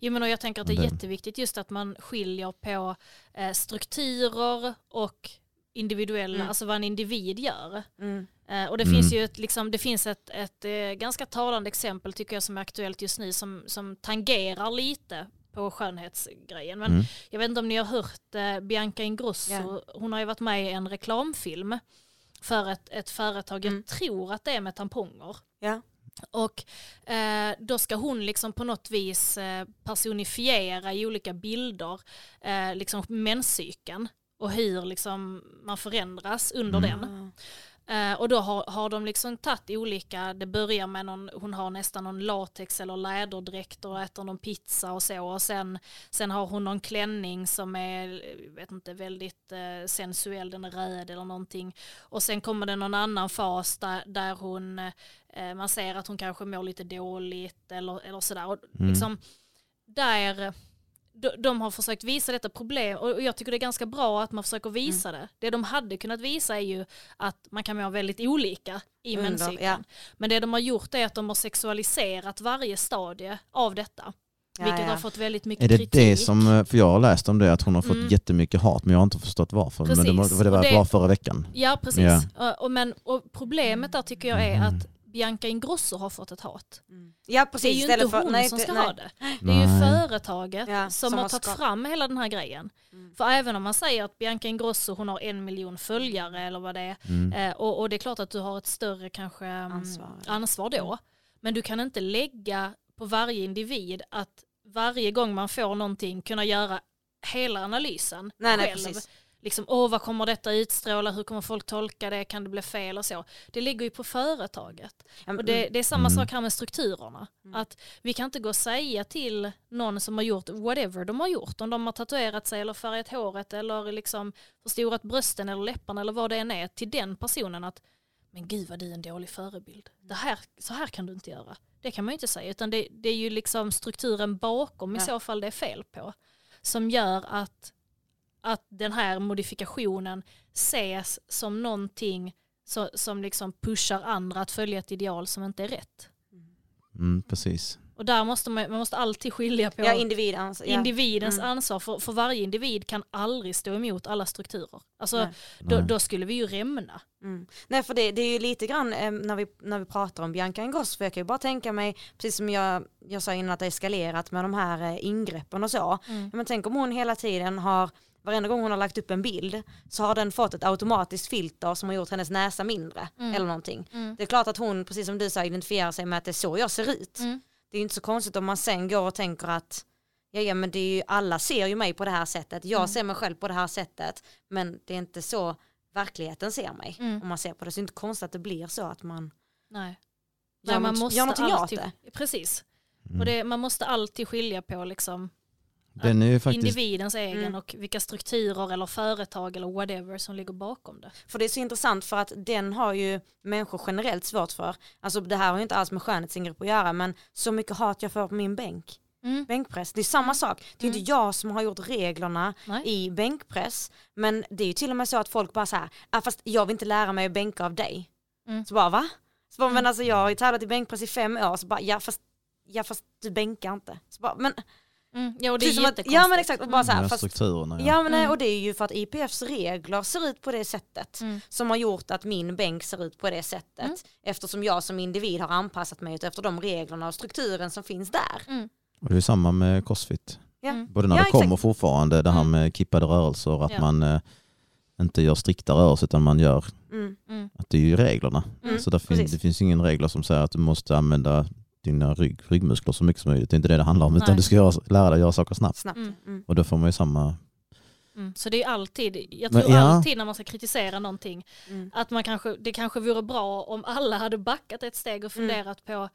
Jo, men och jag tänker att det är Det- jätteviktigt just att man skiljer på eh, strukturer och individuella, Mm. alltså vad en individ gör. mm, Eh, och det Mm. finns ju ett, liksom, det finns ett, ett eh, ganska talande exempel tycker jag som är aktuellt just nu som, som tangerar lite på skönhetsgrejen. Men Mm. jag vet inte om ni har hört eh, Bianca Ingrosso, Ja. hon har ju varit med i en reklamfilm för ett, ett företag, Mm. jag tror att det är med tamponger. ja. Och eh, då ska hon liksom på något vis eh, personifiera i olika bilder eh, liksom menscykeln och hur liksom man förändras under Mm. den. Eh, och då har, har de liksom tagit olika, det börjar med någon, hon har nästan någon latex eller läderdräkt och äter någon pizza och så och sen, sen har hon någon klänning som är, vet inte, väldigt eh, sensuell, den är röd eller någonting. Och sen kommer det någon annan fas där, där hon, eh, man ser att hon kanske mår lite dåligt eller, eller sådär. Och Mm. liksom, där, de, de har försökt visa detta problem och jag tycker det är ganska bra att man försöker visa Mm. det. Det de hade kunnat visa är ju att man kan må väldigt olika i Under, menscykeln. ja. Men det de har gjort är att de har sexualiserat varje stadie av detta. Ja, vilket ja. har fått väldigt mycket Är det kritik. det som, eh, för jag har läst om det, att hon har fått Mm. jättemycket hat men jag har inte förstått varför. Men det, Precis. för det var det- bara förra veckan. Ja, precis. Ja. Och, men, och problemet där tycker jag är Mhm. att Bianca Ingrosso har fått ett hat. Mm. Ja Det precis. är ju inte för- hon nej, som det- ska nej. ha det. Det är ju Nej. företaget Ja, som, som har har tagit ska- fram hela den här grejen. Mm. För även om man säger att Bianca Ingrosso hon har en miljon följare eller vad det är. Mm. Eh, och, och det är klart att du har ett större kanske mm, Ansvar. ansvar då. Mm. Men du kan inte lägga på varje individ att varje gång man får någonting kunna göra hela analysen Nej, nej, själv. precis. Liksom, åh vad kommer detta utstråla, hur kommer folk tolka det, kan det bli fel och så. Det ligger ju på företaget. Och det, det är samma Mm. sak här med strukturerna. Mm. Att vi kan inte gå och säga till någon som har gjort whatever de har gjort, om de har tatuerat sig eller färgat håret eller liksom förstorat brösten eller läpparna eller vad det än är, till den personen att men gud vad du är en dålig förebild. Det här, så här kan du inte göra. Det kan man ju inte säga, utan det, det är ju liksom strukturen bakom i Ja. så fall det är fel på. Som gör att, att den här modifikationen ses som någonting så, som liksom pushar andra att följa ett ideal som inte är rätt. Mm, precis. Och där måste man, man måste alltid skilja på Ja, individ, alltså, ja. individens Mm. ansvar. För, för varje individ kan aldrig stå emot alla strukturer. Alltså, Nej. då, då skulle vi ju rämna. Mm. Nej för det, det är ju lite grann eh, när, vi, när vi pratar om Bianca Ingrosso, för jag kan ju bara tänka mig, precis som jag, jag sa innan att det eskalerat med de här eh, ingreppen och så. Mm. Men tänk om hon hela tiden har, varenda gång hon har lagt upp en bild så har den fått ett automatiskt filter som har gjort hennes näsa mindre Mm. eller någonting. Mm. Det är klart att hon, precis som du sa, identifierar sig med att det är så jag ser ut. Mm. Det är ju inte så konstigt om man sen går och tänker att ja, ja men det är ju, alla ser ju mig på det här sättet, jag Mm. ser mig själv på det här sättet men det är inte så verkligheten ser mig Mm. om man ser på det. Så det är inte konstigt att det blir så att man Nej. gör, Nej, man måste gör någonting åt alltid, det. Precis. Mm. Och det, man måste alltid skilja på liksom Den är ju faktiskt... individens egen Mm. och vilka strukturer eller företag eller whatever som ligger bakom det. För det är så intressant för att den har ju människor generellt svårt för. Alltså det här har ju inte alls med skönhetsingrepp att göra men så mycket hat jag får på min bänk. Mm. Bänkpress, det är samma sak. Det är Mm. inte jag som har gjort reglerna Nej. i bänkpress men det är ju till och med så att folk bara så här, ah, fast jag vill inte lära mig att bänka av dig. Mm. Så bara va? Så bara, men Mm. alltså jag har ju tävlat i bänkpress i fem år så bara ja fast, ja, fast du bänkar inte. Så bara, men, Mm. Ja, och det är precis att, jättekonstigt. ja men exakt, och bara så här, fast, strukturerna. Ja. ja men Mm. och det är ju för att IPFs regler ser ut på det sättet Mm. som har gjort att min bänk ser ut på det sättet Mm. eftersom jag som individ har anpassat mig efter de reglerna och strukturen som finns där. Mm. Och det är samma med crossfit. Ja. Mm. Både när Ja, det kommer exakt. fortfarande det här Mm. med kippade rörelser, att Ja. man eh, inte gör strikta rörelser utan man gör, Mm. Mm. att det är ju reglerna. Mm. Så där fin, precis. det finns ingen regler som säger att du måste använda dina rygg, ryggmuskler så mycket som möjligt. Det är inte det det handlar om utan Nej. du ska göra, lära dig göra saker snabbt. Snabbt. Mm. Mm. Och då får man ju samma... Mm. Så det är alltid, jag Men tror ja. alltid när man ska kritisera någonting, Mm. att man kanske, det kanske vore bra om alla hade backat ett steg och Mm. funderat på,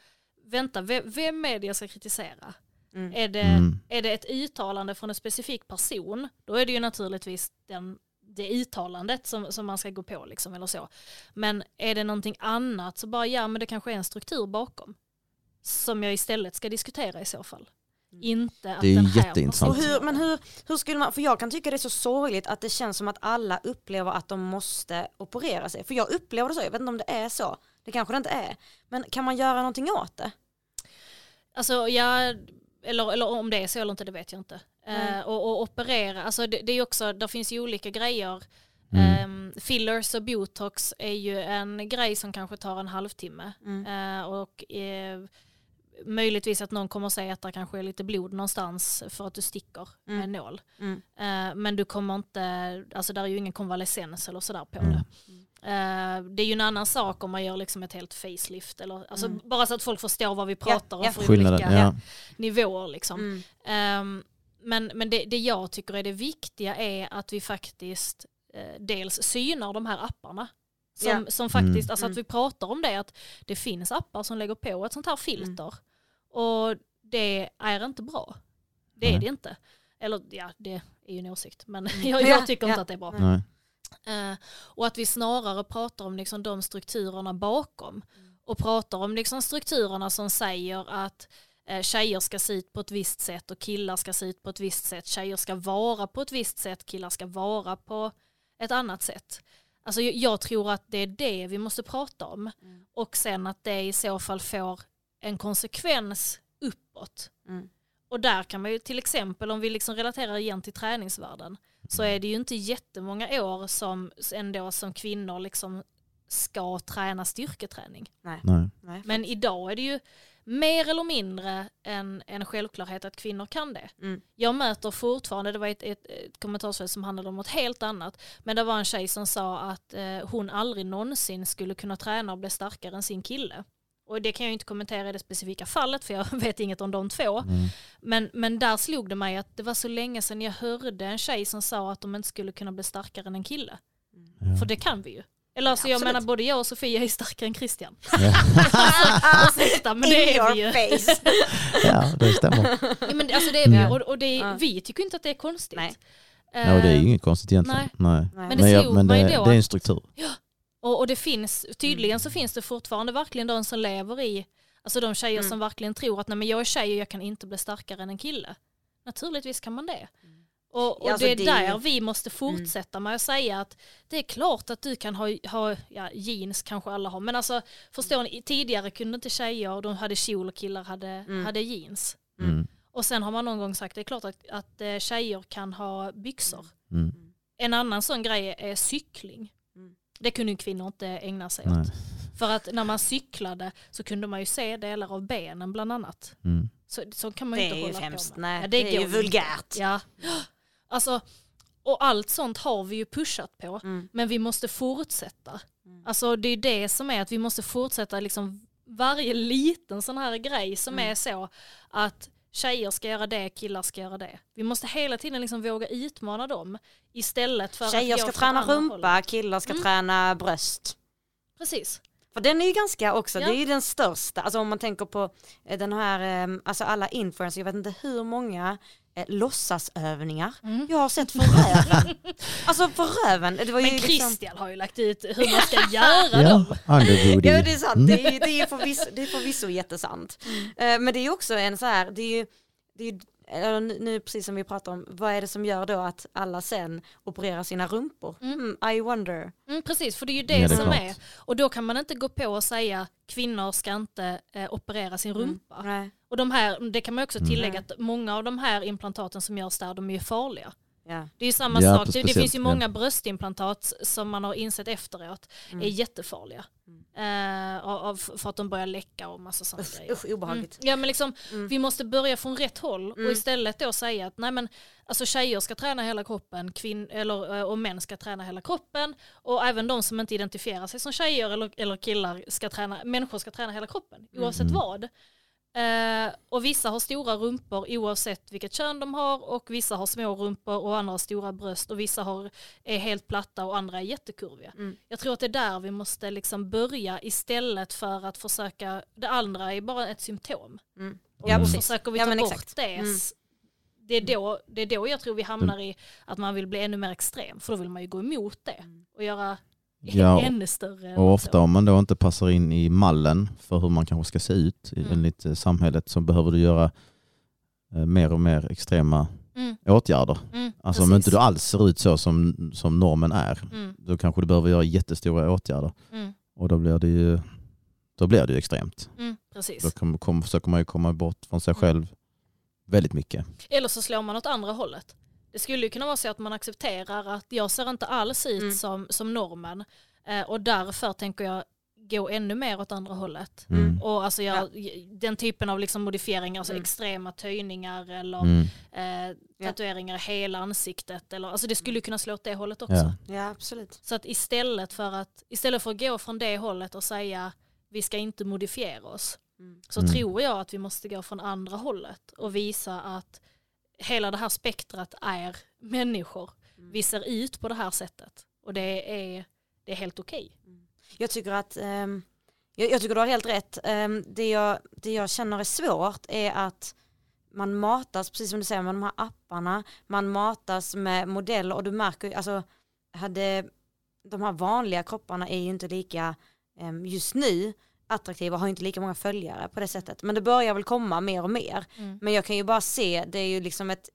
vänta, vem, vem är det jag ska kritisera? Mm. Är det, Mm. är det ett uttalande från en specifik person, då är det ju naturligtvis den, det uttalandet som, som man ska gå på. Liksom, eller så. Men är det någonting annat så bara, ja men det kanske är en struktur bakom. Som jag istället ska diskutera i så fall. Mm. Inte att Det är den här jätteintressant. Och hur, men hur, hur skulle man, för jag kan tycka det är så sorgligt att det känns som att alla upplever att de måste operera sig. För jag upplever det så, jag vet inte om det är så. Det kanske det inte är. Men kan man göra någonting åt det? Alltså ja, eller, eller om det är så eller inte det vet jag inte. Eh, och, och operera, alltså det, det är också, där finns ju olika grejer. Mm. Ehm, fillers och botox är ju en grej som kanske tar en halvtimme. Mm. Eh, och eh, möjligtvis att någon kommer säga att det kanske är lite blod någonstans för att du sticker med Mm. en nål. Mm. Eh, men du kommer inte, alltså där är ju ingen konvalescens eller sådär på Mm. det. Eh, det är ju en annan sak om man gör liksom ett helt facelift. Eller, alltså Mm. Bara så att folk förstår vad vi pratar ja. om för Skillnaden, olika ja. nivåer. Liksom. Mm. Ehm, men men det, det jag tycker är det viktiga är att vi faktiskt eh, dels synar de här apparna. Som, Ja. som faktiskt, Mm. alltså att Mm. vi pratar om det, att det finns appar som lägger på ett sånt här filter. Mm. Och det är inte bra. Det är Nej. det inte. Eller ja, det är ju en åsikt, men jag, Ja, jag tycker inte att det är bra. Nej. Eh, och att vi snarare pratar om liksom de strukturerna bakom. Och pratar om liksom strukturerna som säger att eh, tjejer ska se ut på ett visst sätt och killar ska se ut på ett visst sätt. Tjejer ska vara på ett visst sätt, killar ska vara på ett annat sätt. Alltså jag, tror att det är det vi måste prata om. Mm. Och sen att det i så fall får en konsekvens uppåt. Mm. Och där kan man ju till exempel, om vi liksom relaterar igen till träningsvärlden, så är det ju inte jättemånga år som ändå som kvinnor liksom ska träna styrketräning. Nej. Nej. Men idag är det ju mer eller mindre en, en självklarhet att kvinnor kan det. Mm. Jag möter fortfarande, det var ett, ett, ett kommentarsfält som handlade om något helt annat, men det var en tjej som sa att eh, hon aldrig någonsin skulle kunna träna och bli starkare än sin kille. och det kan jag inte kommentera i det specifika fallet för jag vet inget om de två. Mm. Men, men där slog det mig att det var så länge sedan jag hörde en tjej som sa att de inte skulle kunna bli starkare än en kille. Ja. För det kan vi ju. Eller alltså jag Absolut. menar både jag och Sofia är starkare än Christian. Ja. Ursäkta men det är vi ju. face. ja, det stämmer. Ja, men alltså det är vi Ja. och, och det, Ja. vi tycker inte att det är konstigt. Nej. Ja, och det är ju inget konstigt egentligen. Nej. Nej. Men det Men, jag, men det, det är en struktur. Och, och det finns, tydligen Mm. så finns det fortfarande verkligen de som lever i, alltså de tjejer Mm. som verkligen tror att nej men jag är tjej och jag kan inte bli starkare än en kille. Naturligtvis kan man det. Och, och alltså det är det- där vi måste fortsätta med att säga att det är klart att du kan ha, ha ja, jeans kanske alla har, men alltså förstår ni, tidigare kunde inte tjejer, de hade kjol och killar hade, Mm. hade jeans. Mm. Och sen har man någon gång sagt det är klart att, att eh, tjejer kan ha byxor. Mm. En annan sån grej är cykling. Mm. Det kunde ju kvinnor inte ägna sig Nej. åt. För att när man cyklade så kunde man ju se delar av benen bland annat. Mm. Så, så kan man Det ju inte är hålla på med. Nej, Ja, det är går ju vulgärt. Ja. Alltså, och allt sånt har vi ju pushat på. Mm. Men vi måste fortsätta. Mm. Alltså det är det som är att vi måste fortsätta liksom varje liten sån här grej som Mm. är så att tjejer ska göra det, killar ska göra det. Vi måste hela tiden liksom våga utmana dem istället för Tjejer att ska gå från träna rumpa, hållet. killar ska Mm. träna bröst. Precis. För den är ju ganska också, Ja. det är ju den största, alltså om man tänker på eh, den här, eh, alltså alla influencers, jag vet inte hur många eh, låtsasövningar Mm. jag har sett för röven. alltså för röven, det var ju Men liksom... Christian har ju lagt ut hur man ska göra Ja, dem. underbooty. Ja det är sant, Mm. det är, det är förvisso, det är förvisso jättesant. Eh, Men det är också en så här, det är ju, det är nu nu precis som vi pratar om, vad är det som gör då att alla sen opererar sina rumpor? Mm. Mm, I wonder. Mm, precis, för det är ju det, Ja, det är som klart. är. Och då kan man inte gå på och säga kvinnor ska inte eh, operera sin rumpa. Nej. Och de här, det kan man också Mm. tillägga att många av de här implantaten som görs där, de är ju farliga. Ja. Det är ju samma Ja, sak, det, finns ju ja. många bröstimplantat som man har insett efteråt Mm. är jättefarliga. Av, av- för att de börjar läcka och massa sådana grejer. usch obehagligt. Mm. Ja men liksom, Mm. vi måste börja från rätt håll och Mm. istället då säga att nej men alltså tjejer ska träna hela kroppen kvinn eller, eh, och män ska träna hela kroppen och även de som inte identifierar sig som tjejer eller, eller killar ska träna, människor ska träna hela kroppen oavsett Mm. vad. Eh, och vissa har stora rumpor oavsett vilket kön de har och vissa har små rumpor och andra har stora bröst och vissa har, är helt platta och andra är jättekurviga. Mm. Jag tror att det är där vi måste liksom börja istället för att försöka, det andra är bara ett symptom. Mm. Och Ja, då precis. försöker vi Ja, ta men bort exakt. det. Mm. Det, är då, det är då jag tror vi hamnar i att man vill bli ännu mer extrem. För då vill man ju gå emot det och göra Ja, ännu större. Och ofta om man då inte passar in i mallen för hur man kanske ska se ut i- Mm. enligt eh, samhället så behöver du göra eh, mer och mer extrema Mm, åtgärder. mm, Alltså om precis. inte du alls ser ut så som, som normen är, Mm, då kanske du behöver göra jättestora åtgärder. mm, Och då blir det ju, då blir det ju extremt. mm, precis. Då kom, kom, försöker man ju komma bort från sig Mm. själv väldigt mycket. Eller så slår man åt andra hållet. Det skulle ju kunna vara så att man accepterar att jag ser inte alls ut Mm. som, som normen eh, och därför tänker jag gå ännu mer åt andra hållet. Mm. Och alltså jag, den typen av liksom modifieringar, alltså Mm. extrema töjningar eller Mm. eh, Ja. tatueringar i hela ansiktet. Eller, alltså det skulle ju kunna slå åt det hållet också. Ja. Ja absolut. Så att istället för att, istället för att gå från det hållet och säga vi ska inte modifiera oss, Mm. så Mm. tror jag att vi måste gå från andra hållet och visa att hela det här spektrat är människor. Mm. Vi ser ut på det här sättet och det är, det är helt okej. Jag tycker att ehm, jag, jag tycker du har helt rätt. Ehm, det, jag, det jag känner är svårt är att man matas, precis som du säger, med de här apparna, man matas med modeller och du märker ju, alltså hade de här vanliga kropparna är ju inte lika ehm, just nu attraktiva, har ju inte lika många följare på det sättet. Men det börjar väl komma mer och mer. Mm. Men jag kan ju bara se, det är ju liksom ett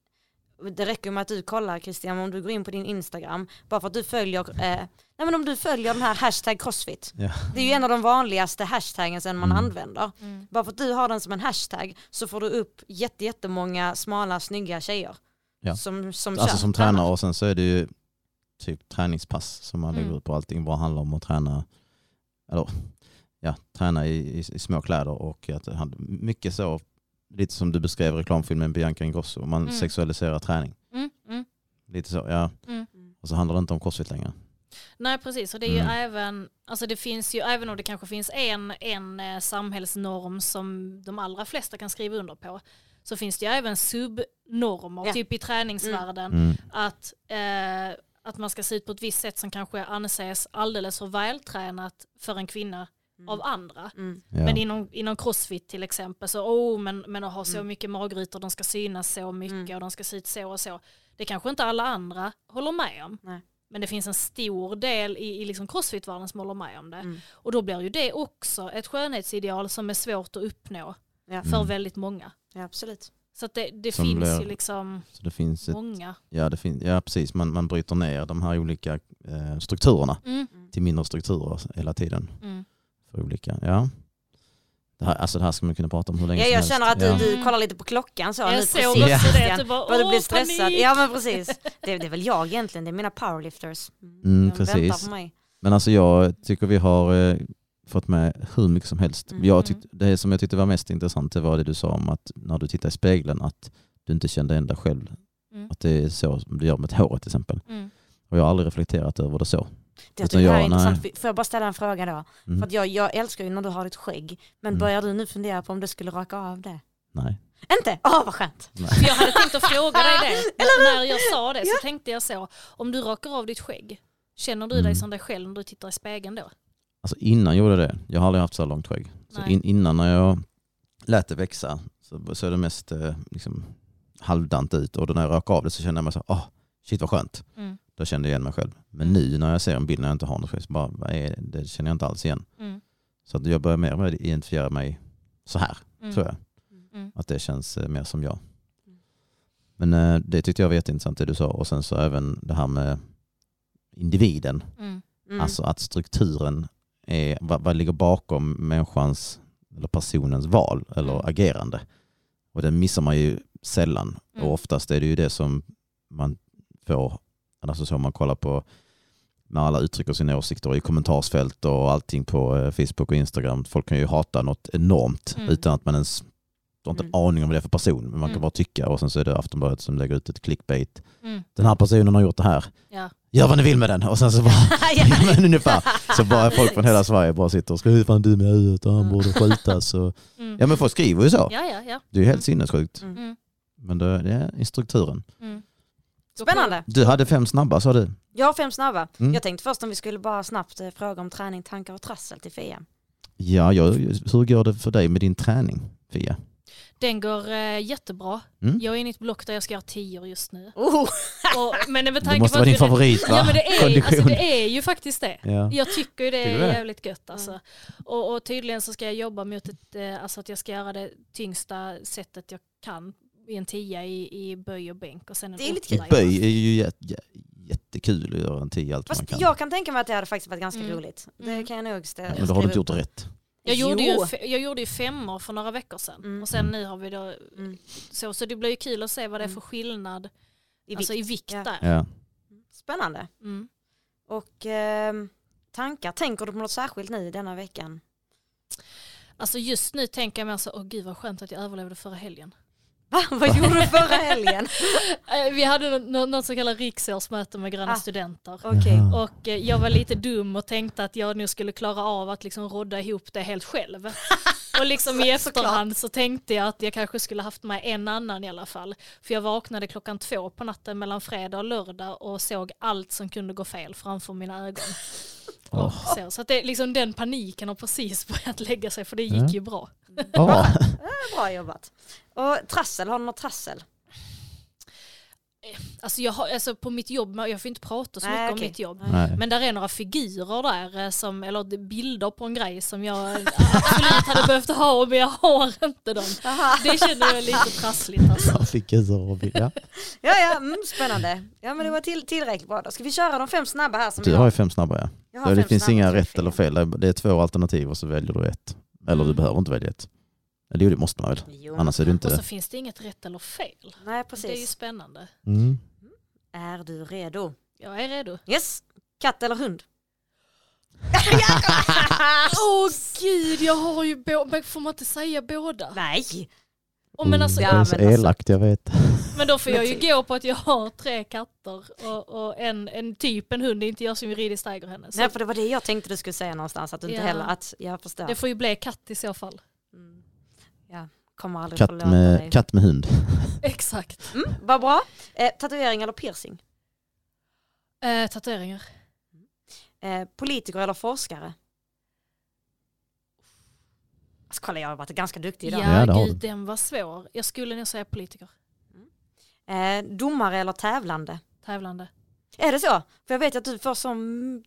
det räcker med att du kollar Christian om du går in på din Instagram bara för att du följer eh, nej men om du följer den här hashtag crossfit Ja. det är ju en av de vanligaste hashtaggen som man Mm. använder Mm. bara för att du har den som en hashtag så får du upp jätte, jättemånga smala snygga tjejer Ja. som, som Alltså kör. som tränare och sen så är det ju typ träningspass som man lägger Mm. ut på allting bara handlar om att träna eller ja, träna i, i, i små kläder och att det handlar mycket så lite som du beskrev i reklamfilmen Bianca Ingrosso, man Mm. sexualiserar träning. Mm. Mm. Lite så, ja. Mm. Och så handlar det inte om crossfit längre. Nej precis, och det är ju Mm. även, alltså det finns ju, även om det kanske finns en, en eh, samhällsnorm som de allra flesta kan skriva under på, så finns det ju även subnormer, Ja. typ i träningsvärlden, Mm. att, eh, att man ska se ut på ett visst sätt som kanske anses alldeles för vältränat för en kvinna av andra. Mm. Ja. Men inom, inom crossfit till exempel så, oh, men, men att ha så Mm. mycket magrutor, de ska synas så mycket Mm. och de ska se ut så och så. Det kanske inte alla andra håller med om. Nej. Men det finns en stor del i, i liksom crossfit-världen som håller med om det. Mm. Och då blir ju det också ett skönhetsideal som är svårt att uppnå Ja. för Mm. väldigt många. ja, absolut. Så att det, det finns blir- ju liksom Så det finns ett, många. ja, det finns, ja precis, man, man bryter ner de här olika eh, strukturerna Mm, till mindre strukturer hela tiden. För olika, ja. Det här, alltså det här ska man kunna prata om hur länge Ja, som jag helst. känner att du, ja. du kollar lite på klockan så Jag nu såg precis. också Ja. det, att du bara, Börjar du åh, bli stressad? panik! Ja men precis. Det, det är väl jag egentligen, det är mina powerlifters. Mm, De väntar precis. på mig. Men alltså jag tycker vi har eh, fått med hur mycket som helst. Mm. Jag tyckte, det som jag tyckte var mest intressant det var det du sa om att när du tittar i spegeln att du inte kände dig själv. Mm. Att det är så som du gör med håret till exempel. Mm. Och jag har aldrig reflekterat över det så. Jag Utan det här är jag- intressant. nej. Får jag bara ställa en fråga då? Mm. För att jag, jag älskar ju när du har ditt skägg. Men Mm. börjar du nu fundera på om du skulle raka av det? Nej. Inte? Åh vad skönt. För jag hade tänkt att fråga dig det. När jag sa det så tänkte jag så, om du rakar av ditt skägg, känner du dig Mm. som dig själv när du tittar i spegeln då? Alltså innan jag gjorde det, jag har aldrig haft så här långt skägg. Så in, innan när jag lät det växa så så är det mest eh, liksom, halvdant ut och då när jag rakade av det så kände jag mig så åh, shit vad skönt. Mm. Då kände jag igen mig själv. Men Mm. nu när jag ser en bild när jag inte har något skägg så bara, vad är det? det känner jag inte alls igen. Mm. Så att jag börjar mer och mer identifiera mig så här, Mm. tror jag. Mm. Att det känns eh, mer som jag. Men eh, det tyckte jag var jätteintressant det du sa och sen så även det här med individen. Mm. Mm. Alltså att strukturen är, vad, vad ligger bakom människans eller personens val eller Mm. agerande. Och den missar man ju sällan. Mm. Och oftast är det ju det som man får, alltså så om man kollar på när alla uttrycker sina åsikter i kommentarsfält och allting på eh, Facebook och Instagram. Folk kan ju hata något enormt Mm. utan att man ens du har inte Mm. en aning om vad det är för person. Men man kan Mm. bara tycka och sen så är det Aftonbladet som lägger ut ett clickbait. Mm. Den här personen har gjort det här. Ja. Gör vad ni vill med den. Och sen så bara, ja, men ungefär. Så bara folk från hela Sverige bara sitter och skriver hur fan du med huvudet och han borde skjutas. Och... Mm. Ja men folk skriver ju så. Ja, ja, ja. Det är ju helt sinnessjukt. Mm. Mm. Men det, det är strukturen. Mm. Spännande. Du hade fem snabba sa du. Jag har fem snabba. Mm. Jag tänkte först om vi skulle bara snabbt eh, fråga om träning, tankar och trassel till Fia. Ja, jag, hur går det för dig med din träning Fia? Den går eh, jättebra. Mm? Jag är inne i ett block där jag ska göra tior just nu. Oh. Och, men med Det tanke måste på vara din favorit va? Ja men det är, alltså, det är ju faktiskt det. Ja. Jag tycker ju det är det? jävligt gött alltså. Och, och tydligen så ska jag jobba mot ett, eh, alltså att jag ska göra det tyngsta sättet jag kan i en tia i, i böj och bänk och sen en Det är lite kul. i- Böj är ju jät, jä, jättekul att göra en tio allt man Fast kan. jag kan tänka mig att det hade faktiskt varit ganska Mm. roligt. Det Mm. kan jag nog stä- Men då har du inte gjort rätt. Jag gjorde, ju, jag gjorde ju femmor för några veckor sedan Mm. och sen nu har vi då Mm. så, så det blir ju kul att se vad det är Mm. för skillnad I alltså i vikt Ja. där. Ja. Spännande. Mm. Och ehm, tankar, tänker du på något särskilt nu denna veckan? Alltså just nu tänker jag mig alltså, åh gud vad skönt att jag överlevde förra helgen. Va? Vad gjorde du förra helgen? Eh, Vi hade nå- något så kallat riksårsmöte med gröna Ah. studenter. Jaha. Och eh, jag var lite dum och tänkte att jag nu skulle klara av att liksom rodda ihop det helt själv. Och liksom i efterhand så tänkte jag att jag kanske skulle haft med en annan i alla fall. För jag vaknade klockan två på natten mellan fredag och lördag och såg allt som kunde gå fel framför mina ögon. Och så så att det, liksom den paniken har precis börjat lägga sig för det gick Ja. ju bra. Ja. Bra jobbat. Och trassel, har du något trassel? Alltså, jag har, alltså på mitt jobb, jag får inte prata så Nej, mycket okej. om mitt jobb. Nej. Men där är några figurer där, eh, som, eller bilder på en grej som jag absolut hade behövt ha men jag har inte dem. Det känner jag lite trassligt alltså. Jag fick en sån. Ja. Ja, ja, mm, spännande. Ja, men det var till, tillräckligt bra. Då ska vi köra de fem snabba här som Du jag har ju fem snabba ja. Jag har ja det fem finns snabba inga rätt eller fel. Det är två alternativ och så väljer du ett. Eller du Mm. behöver inte välja ett. Eller jo, det måste man väl. Jo, Annars är det inte Och så finns det inget rätt eller fel. Nej, Det är ju precis. spännande. Mm. Är du redo? Jag är redo. Yes. Katt eller hund? Åh gud, jag har ju båda, får man inte säga båda? Nej. Och men, alltså, Ja, det är så men alltså- elakt, jag vet. men då får jag ju gå på att jag har tre katter och, och en, en typ en hund, inte jag som juridiskt äger henne. Så Nej för det var det jag tänkte du skulle säga någonstans, att du inte Ja. heller, att jag förstår. det får ju bli katt i så fall. Mm. Kommer aldrig Katt dig. med, katt med hund. Exakt. Mm, vad bra. Eh, tatuering eller piercing? Eh, tatueringar. Eh, politiker eller forskare? Alltså, kolla jag har varit ganska duktig idag. Ja, Ja, gud den var svår. Jag skulle nog säga politiker. Eh, domare eller tävlande? Tävlande. Är det så? För jag vet att du får sån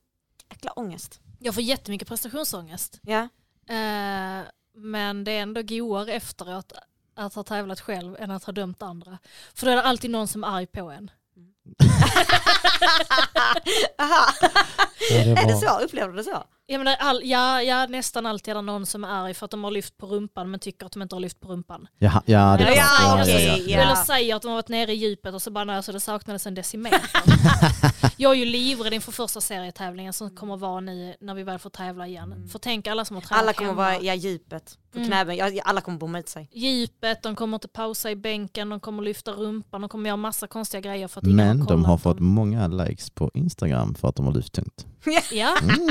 jäkla ångest. Jag får jättemycket prestationsångest. Ja. Eh, men det är ändå godare efteråt att ha tävlat själv än att ha dömt andra. För då är det alltid någon som är arg på en. Aha. Ja, det Är det var- så? Upplever du det så? Jag menar, all, ja, ja, nästan alltid är det någon som är arg för att de har lyft på rumpan men tycker att de inte har lyft på rumpan. Ja, ja, det är Ja, klart. ja, ja, okej, ja. ja. Eller säger att de har varit nere i djupet och så bara nej, så det saknades en decimeter. jag är ju livrädd inför första serietävlingen som kommer vara nu när vi väl får tävla igen. För tänk alla som har tränat Alla kommer hemma. vara i djupet på Mm. knäben. Ja, alla kommer bomma ut sig. Djupet, de kommer inte pausa i bänken, de kommer lyfta rumpan, de kommer göra massa konstiga grejer för att Men har de har fått dem. många likes på Instagram för att de har lyft tungt. Ja, Mm.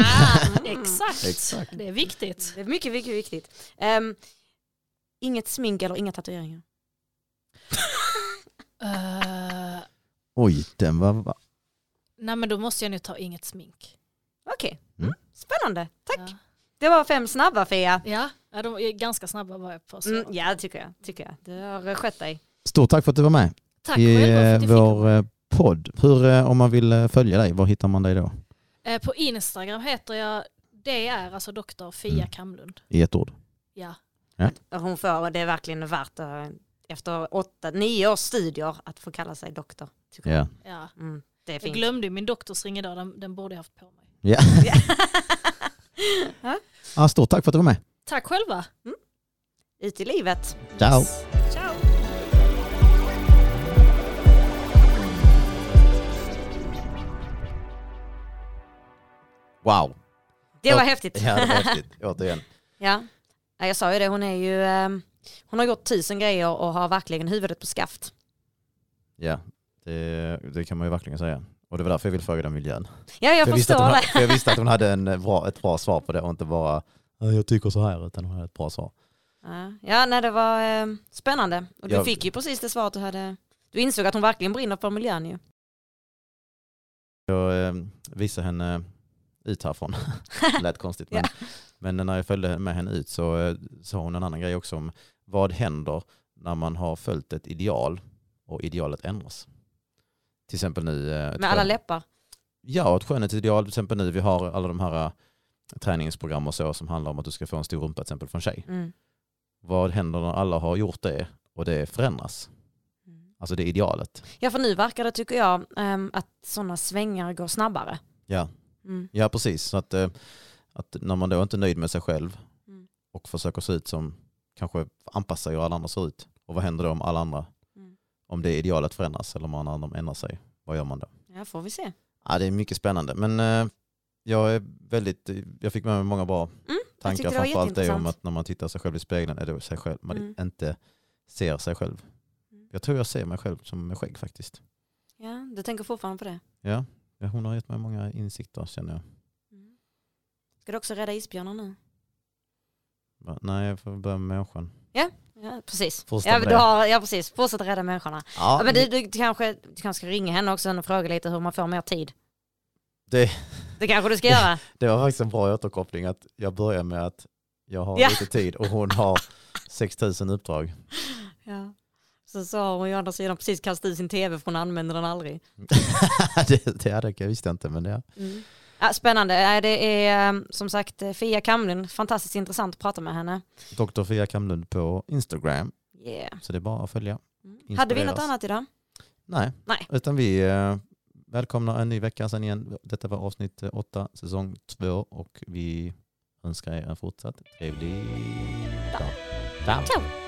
exakt. Exakt. Det är viktigt. Det är mycket, mycket viktigt. Ehm, inget smink eller inga tatueringar. Eh, Oj, den var... va- nej men då måste jag nu ta inget smink. Okej, Mm. spännande. Tack. Ja, Det var fem snabba Fia. ja ja, de är ganska snabba var jag på. Mm, ja, det tycker jag. Tycker jag. Du har skött dig. Stort tack för att du var med Tack i själva eh, vår eh, podd. Hur, eh, om man vill eh, följa dig, var hittar man dig då? Eh, På Instagram heter jag, det är alltså doktor Fia Mm. Kamlund. I ett ord. Ja. Hon får, det är verkligen värt eh, efter åtta, nio års studier att få kalla sig doktor. Tycker jag. Ja. ja. Mm, det är Jag glömde min doktorsring idag, den, den borde jag haft på mig. Ja. ja, stort tack för att du var med. Tack själva. Ut i livet. Ciao. Ciao. Wow. Det var Ja. häftigt. Ja, det var häftigt. Återigen. Ja. Ja, jag sa ju det, hon är ju, ehm, hon har gjort tusen grejer och har verkligen huvudet på skaft. Ja, det, det kan man ju verkligen säga. Och det var därför jag ville fråga den miljön. Ja, jag För jag, förstår hon, det. för jag visste att hon hade en eh, bra, ett bra svar på det och inte bara "Ja, jag tycker så här, utan hon hade ett bra svar. Ja, ja nej, det var ehm, spännande. Och du Jag- fick ju precis det svaret du hade. Du insåg att hon verkligen brinner för miljön ju. Jag eh, visade henne ut härifrån. Det lät konstigt. Men, men när jag följde med henne ut så eh, sa hon en annan grej också om vad händer när man har följt ett ideal och idealet ändras. Till exempel nu. eh, Med alla läppar. Ja, ett skönhetsideal. Till exempel nu vi har alla de här eh, träningsprogram och så som handlar om att du ska få en stor rumpa till exempel från tjej. Mm. Vad händer när alla har gjort det och det förändras? Alltså det är idealet. Ja, för nu verkar det, tycker jag, ehm, att sådana svängar går snabbare. Ja, Mm. ja precis. Så att, eh, att när man då inte är nöjd med sig själv Mm. och försöker se ut som kanske anpassar sig hur alla andra ser ut. Och vad händer då om alla andra, Mm. Om det idealet förändras eller om andra ändrar sig? Vad gör man då? Ja, får vi se. Ja, det är mycket spännande. Men eh, jag är väldigt, jag fick med mig många bra Mm, tankar. Framförallt det om att när man tittar sig själv i spegeln är det sig själv, man Mm. inte ser sig själv. Mm. Jag tror jag ser mig själv som med skägg faktiskt. Ja, du tänker fortfarande på det. Ja, hon har gett mig många insikter känner jag. Mm. Ska du också rädda isbjörnar nu? Nej, jag får börja med människan. Ja, precis. Fortsätt Ja, du det. har, ja, precis. Fortsätt rädda människorna. Ja, Ja, men du, du, kanske, du kanske ska ringa henne också och fråga lite hur man får mer tid. Det- det kanske du ska göra. Det var faktiskt en bra återkoppling att jag börjar med att jag har Ja. lite tid och hon har 6000 uppdrag. Ja. Så så har hon ju å andra sidan precis kastat ut sin tv för hon använder den aldrig. det, det hade jag visste jag inte men ja. Ja, spännande. Det är eh, som sagt eh, Fia Kamlund. Fantastiskt intressant att prata med henne. Dr. Fia Kamlund på Instagram. Yeah. Så det är bara att följa. Mm. Hade vi något Inspireras. annat idag? Nej, Nej. utan vi eh, välkomnar en ny vecka sen igen. Detta var avsnitt 8, säsong 2 och vi önskar er en fortsatt trevlig dag. Ciao. Ciao!